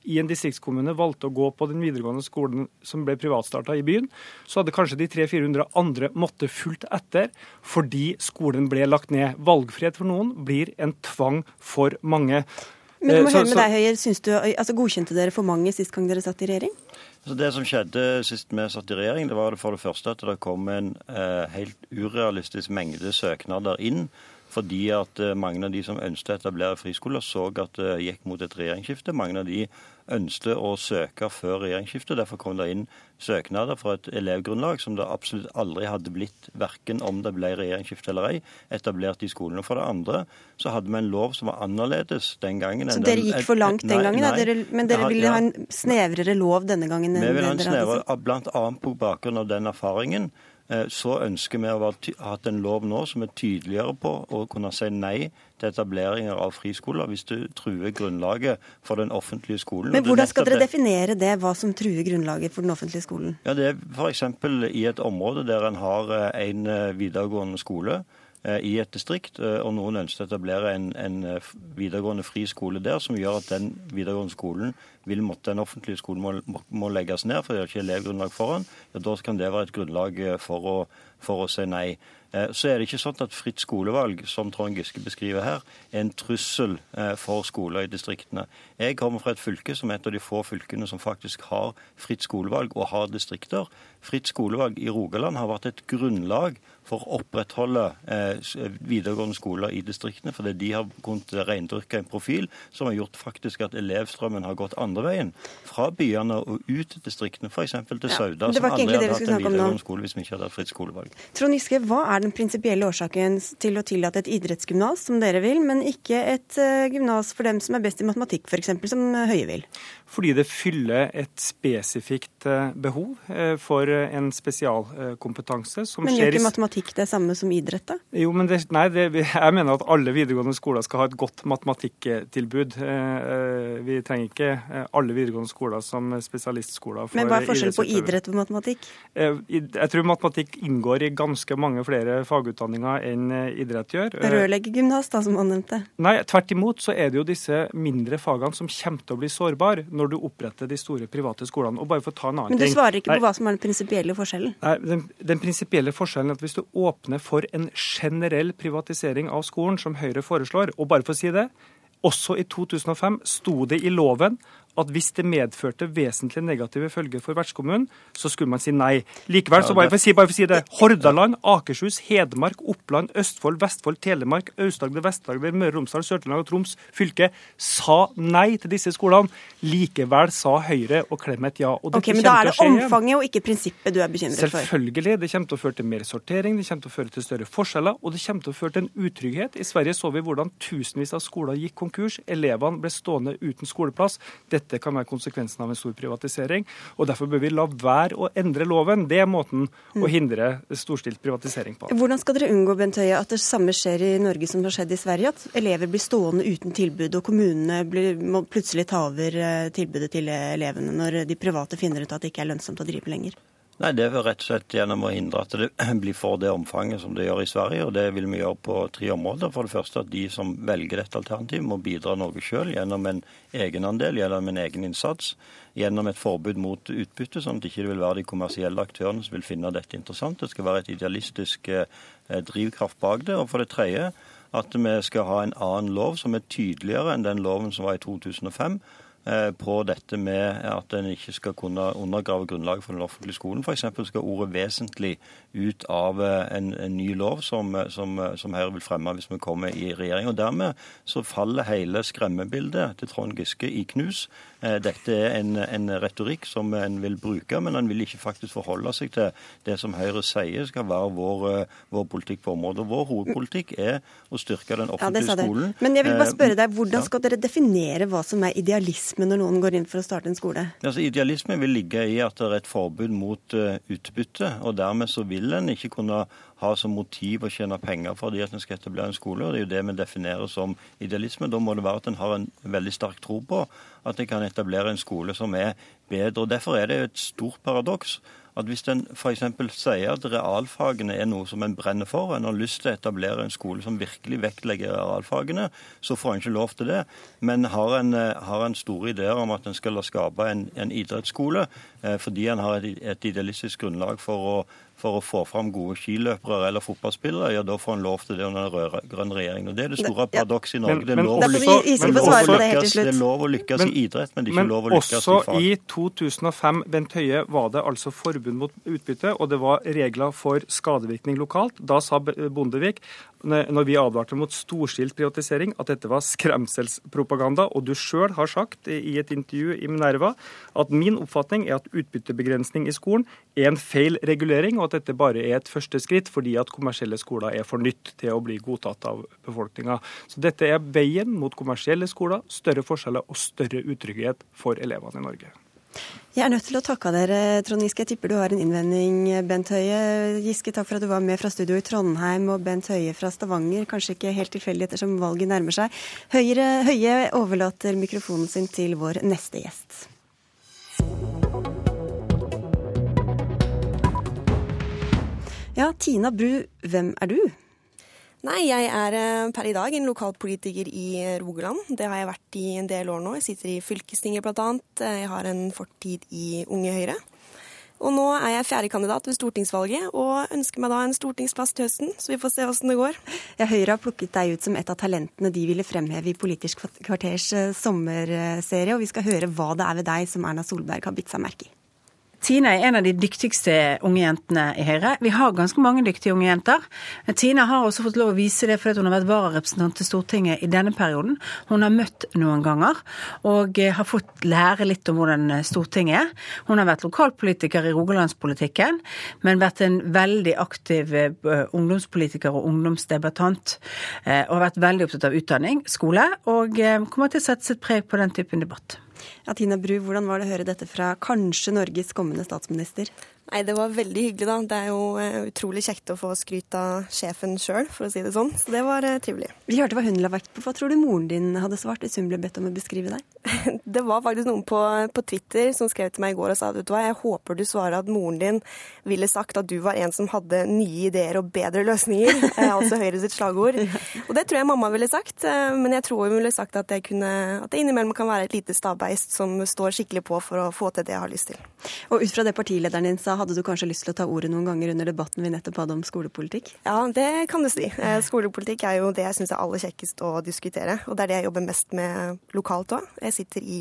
i en distriktskommune valgte å gå på den videregående skolen som ble privatstarta i byen, så hadde kanskje de 300-400 andre måtte fulgt etter fordi skolen ble lagt ned. Valgfrihet for noen blir en tvang for mange. Men du må eh, høre med deg, Høyer, du, altså Godkjente dere for mange sist gang dere satt i regjering? Så Det som skjedde sist vi satt i regjering, det var for det første at det kom en eh, helt urealistisk mengde søknader inn. Fordi at eh, mange av de som ønsket å etablere friskoler, så at det gikk mot et regjeringsskifte. Mange av de ønsket å søke før regjeringsskiftet. Derfor kom det inn søknader fra et elevgrunnlag som det absolutt aldri hadde blitt, verken om det ble regjeringsskifte eller ei, etablert i skolene. For det andre så hadde vi en lov som var annerledes den gangen. Så dere gikk for langt den gangen? Nei, dere, men dere ville ja, ha en snevrere lov denne gangen? Vi vil ha en snevrere, bl.a. på bakgrunn av den erfaringen så ønsker vi å ha en lov nå som er tydeligere på å kunne si nei til etableringer av friskoler hvis du truer grunnlaget for den offentlige skolen. Men Hvordan skal dere definere det, hva som truer grunnlaget for den offentlige skolen? Ja, Det er f.eks. i et område der en har eh, en eh, videregående skole i et distrikt, og noen ønsker å etablere en, en, videregående fri skole der, som gjør at den videregående skolen vil måtte den offentlige skolen må, må legges ned, for det er ikke elevgrunnlag for den, ja, da kan det være et grunnlag eh, for å, for å si nei. Eh, så er det ikke sånn at fritt skolevalg, som Trond Giske beskriver her, er en trussel eh, for skoler i distriktene. Jeg kommer fra et fylke som er et av de få fylkene som faktisk har fritt skolevalg og har distrikter. Fritt skolevalg i Rogaland har vært et grunnlag for å opprettholde videregående skoler i distriktene, fordi de har kunnet reindyrke en profil som har gjort faktisk at elevstrømmen har gått andre veien. Fra byene og ut til distriktene, f.eks. til Sauda, ja, som aldri hadde hatt en videregående skole hvis vi ikke hadde hatt fritt skolevalg. Trond Giske, hva er er den prinsipielle årsaken til å tillate et idrettsgymnas, som dere vil, men ikke et uh, gymnas for dem som er best i matematikk, f.eks., som Høie vil? Fordi det fyller et spesifikt uh, behov uh, for en spesialkompetanse som men skjer Men gjør ikke matematikk det samme som idrett, da? Jo, men det, nei, det, jeg mener at alle videregående skoler skal ha et godt matematikktilbud. Vi trenger ikke alle videregående skoler som spesialistskoler. For men hva er forskjellen på idrett og matematikk? Jeg tror matematikk inngår i ganske mange flere fagutdanninger enn idrett gjør. Rørleggergymnas, da, som han nevnte? Nei, tvert imot så er det jo disse mindre fagene som kommer til å bli sårbare når du oppretter de store private skolene. Og bare for å ta en annen ting... Men du svarer ikke på hva som er den prinsipielle forskjellen? Nei, Den, den prinsipielle forskjellen er at hvis du åpner for en generell privatisering av skolen, som Høyre foreslår, og bare for å si det, også i 2005 sto det i loven at hvis det medførte vesentlig negative følger for vertskommunen, så skulle man si nei. Likevel, så bare for å si, bare for å si det, Hordaland, Akershus, Hedmark, Oppland, Østfold, Vestfold, Telemark, Aust-Agder, Vest-Agder, Møre og Romsdal, Sør-Trøndelag og Troms fylke sa nei til disse skolene. Likevel sa Høyre og Clemet ja. Og ok, Men da er det omfanget og ikke prinsippet du er bekymret for? Selvfølgelig. Det kommer til å føre til mer sortering, det kommer til å føre til større forskjeller, og det kommer til å føre til en utrygghet. I Sverige så vi hvordan tusenvis av skoler gikk konkurs. Elevene ble stående uten skoleplass. Dette dette kan være konsekvensen av en stor privatisering. og Derfor bør vi la være å endre loven. Det er måten å mm. hindre storstilt privatisering på. Hvordan skal dere unngå Bent Høie, at det samme skjer i Norge som har skjedd i Sverige? At elever blir stående uten tilbud, og kommunene blir, må plutselig ta over eh, tilbudet til elevene når de private finner ut at det ikke er lønnsomt å drive lenger? Nei, Det er rett og slett gjennom å hindre at det blir for det omfanget som det gjør i Sverige. og Det vil vi gjøre på tre områder. For det første at de som velger dette alternativet, må bidra noe selv gjennom en egenandel, gjennom en egen innsats. Gjennom et forbud mot utbytte, sånn at det ikke vil være de kommersielle aktørene som vil finne dette interessant. Det skal være et idealistisk eh, drivkraft bak det. Og for det tredje at vi skal ha en annen lov som er tydeligere enn den loven som var i 2005 Eh, på dette med at en ikke skal kunne undergrave grunnlaget for den offentlige skolen. F.eks. skal ordet 'vesentlig' ut av eh, en, en ny lov som, som, som, Høyre vil fremme hvis vi kommer i regjering. Og Dermed så faller hele skremmebildet til Trond Giske i knus. Eh, dette er en, en retorikk som en vil bruke, men en vil ikke faktisk forholde seg til det som Høyre sier skal være vår, vår politikk på området. Vår hovedpolitikk er å styrke den offentlige ja, skolen. Men jeg vil bare spørre deg, hvordan skal dere definere hva som er idealisme? når noen går inn for å starte en skole? Altså, idealisme vil ligge i at det er et forbud mot utbytte. og Dermed så vil en ikke kunne ha som motiv å tjene penger fordi at en skal etablere en skole. og Det er jo det vi definerer som idealisme. Da må det være at en har en veldig sterk tro på at en kan etablere en skole som er bedre. og Derfor er det et stort paradoks at hvis en f.eks. sier at realfagene er noe som en brenner for, og en har lyst til å etablere en skole som virkelig vektlegger realfagene, så får en ikke lov til det. Men har en, har en store ideer om at en skal skape en, en idrettsskole eh, fordi en har et, et idealistisk grunnlag for å for å få fram gode skiløpere eller fotballspillere, ja, da får en lov til det under den rød-grønne regjeringen. Og Det er det store paradokset i Norge. Det er lov, å lykkes, det er lov å lykkes i idrett, men det er ikke lov å lykkes i fag. Men også i 2005, Bent Høie, var det altså forbud mot utbytte, og det var regler for skadevirkning lokalt. Da sa Bondevik når vi advarte mot storstilt privatisering, at dette var skremselspropaganda. Og du sjøl har sagt i et intervju i Minerva at min oppfatning er at utbyttebegrensning i skolen er en feil regulering, og at dette bare er et første skritt fordi at kommersielle skoler er for nytt til å bli godtatt av befolkninga. Så dette er veien mot kommersielle skoler, større forskjeller og større utrygghet for elevene i Norge. Jeg er nødt til å takke dere, Trond Giske. Jeg tipper du har en innvending, Bent Høie. Giske, takk for at du var med fra studio i Trondheim, og Bent Høie fra Stavanger. Kanskje ikke helt tilfeldig ettersom valget nærmer seg. Høyre, Høie overlater mikrofonen sin til vår neste gjest. Ja, Tina Bru, hvem er du? Nei, jeg er eh, per i dag en lokalpolitiker i Rogaland. Det har jeg vært i en del år nå. Jeg sitter i fylkestinget bl.a. Jeg har en fortid i Unge Høyre. Og nå er jeg fjerdekandidat ved stortingsvalget og ønsker meg da en stortingsplass til høsten, så vi får se åssen det går. Ja, Høyre har plukket deg ut som et av talentene de ville fremheve i Politisk kvarters eh, sommerserie, og vi skal høre hva det er ved deg som Erna Solberg har bitt seg merke i. Tina er en av de dyktigste unge jentene i Høyre. Vi har ganske mange dyktige unge jenter. Men Tina har også fått lov å vise det fordi hun har vært vararepresentant til Stortinget i denne perioden. Hun har møtt noen ganger og eh, har fått lære litt om hvordan eh, Stortinget er. Hun har vært lokalpolitiker i rogalandspolitikken, men vært en veldig aktiv eh, ungdomspolitiker og ungdomsdebattant. Og har vært veldig opptatt av utdanning, skole, og kommer til å sette sitt preg på den typen debatt. Ja, Tina Bru, hvordan var det å høre dette fra kanskje Norges kommende statsminister? Nei, Det var veldig hyggelig, da. Det er jo uh, utrolig kjekt å få skryt av sjefen sjøl, for å si det sånn. Så det var uh, trivelig. Vi hørte hva hun la vekt på. Hva tror du moren din hadde svart hvis hun ble bedt om å beskrive deg? det var faktisk noen på, på, Twitter som skrev til meg i går og sa vet du hva, jeg håper du svarer at moren din ville sagt at du var en som hadde nye ideer og bedre løsninger. uh, altså Høyre sitt slagord. Og det tror jeg mamma ville sagt, men jeg tror hun ville sagt at jeg, kunne, at jeg innimellom kan være et lite stabbeist som står skikkelig på for å få til det jeg har lyst til. Og ut fra det partilederen din sa, hadde du kanskje lyst til å ta ordet noen ganger under debatten vi nettopp hadde om skolepolitikk? Ja, det kan du si. Eh, skolepolitikk er jo det jeg syns er aller kjekkest å diskutere. Og det er det jeg jobber mest med lokalt òg. Jeg sitter i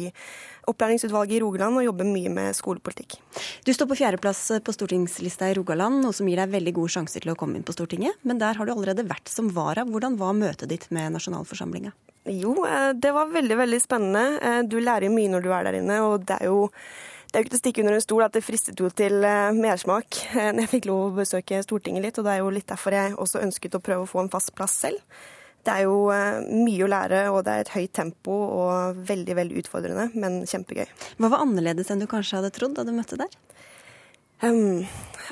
opplæringsutvalget i Rogaland og jobber mye med skolepolitikk. Du står på fjerdeplass på stortingslista i Rogaland, noe som gir deg veldig gode sjanser til å komme inn på Stortinget. Men der har du allerede vært som vara. Hvordan var møtet ditt med nasjonalforsamlinga? Jo, eh, det var veldig, veldig spennende. Eh, du lærer mye når du er der inne, og det er jo det er jo ikke til å stikke under en stol at det fristet jo til eh, mersmak når jeg fikk lov å besøke Stortinget litt, og det er jo litt derfor jeg også ønsket å prøve å få en fast plass selv. Det er jo mye å lære, og det er et høyt tempo og veldig, veldig utfordrende, men kjempegøy. Hva var annerledes enn du kanskje hadde trodd da du møtte der? Um,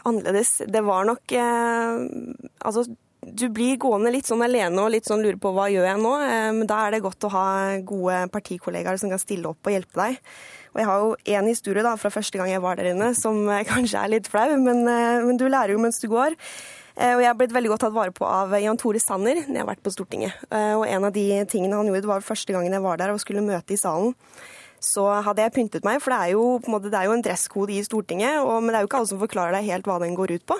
annerledes Det var nok eh, Altså, du blir gående litt sånn alene og litt sånn lurer på hva gjør jeg nå. Men da er det godt å ha gode partikollegaer som kan stille opp og hjelpe deg. Og jeg har jo én historie da, fra første gang jeg var der inne som kanskje er litt flau, men, eh, men du lærer jo mens du går. Eh, og jeg har blitt veldig godt tatt vare på av Jan Tore Sanner når jeg har vært på Stortinget. Eh, og en av de tingene han gjorde, var første gangen jeg var der og skulle møte i salen så hadde jeg pyntet meg, for det er jo, en, måte, det er jo en dresskode i Stortinget, og, men det er jo ikke alle som forklarer deg helt hva den går ut på.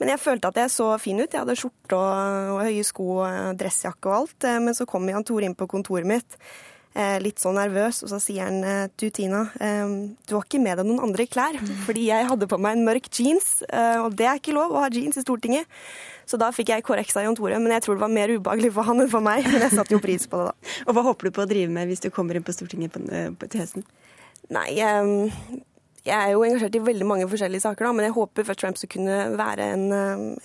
Men jeg følte at jeg så fin ut. Jeg hadde skjorte og, og høye sko og dressjakke og alt. Eh, men så kom Jan Tore inn på kontoret mitt eh, litt sånn nervøs, og så sier han eh, du Tina, du har ikke med deg noen andre klær. Fordi jeg hadde på meg en mørk jeans, og det er ikke lov å ha jeans i Stortinget. Så da fikk jeg korreks av Jon Tore, men jeg tror det var mer ubehagelig for han enn for meg. Men jeg satte jo pris på det, da. Og hva håper du på å drive med hvis du kommer inn på Stortinget på, på, til høsten? Nei, jeg er jo engasjert i veldig mange forskjellige saker, da, men jeg håper først og fremst å kunne være en,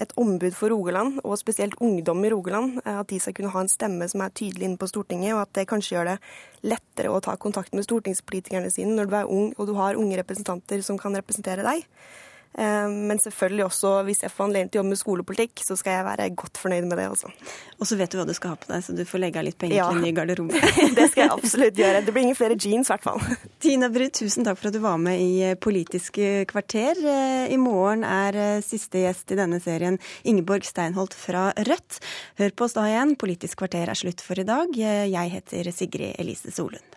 et ombud for Rogaland, og spesielt ungdom i Rogaland. At de skal kunne ha en stemme som er tydelig inne på Stortinget, og at det kanskje gjør det lettere å ta kontakt med stortingspolitikerne sine når du er ung og du har unge representanter som kan representere deg. Eh, men selvfølgelig også, hvis jeg får anledning til å jobbe med skolepolitikk, så skal jeg være godt fornøyd med det også. Og så vet du hva du skal ha på deg, så du får legge av litt penger ja. til en ny garderobe. det skal jeg absolutt gjøre. Det blir ingen flere jeans, i hvert fall. Tina Bru, tusen takk for at du var med i eh, Politisk kvarter. Eh, I morgen er siste gjest i denne serien Ingeborg Steinholt fra Rødt. Hør på oss da igjen. Politisk kvarter er slutt for i dag. Jeg heter Sigrid Elise Solund.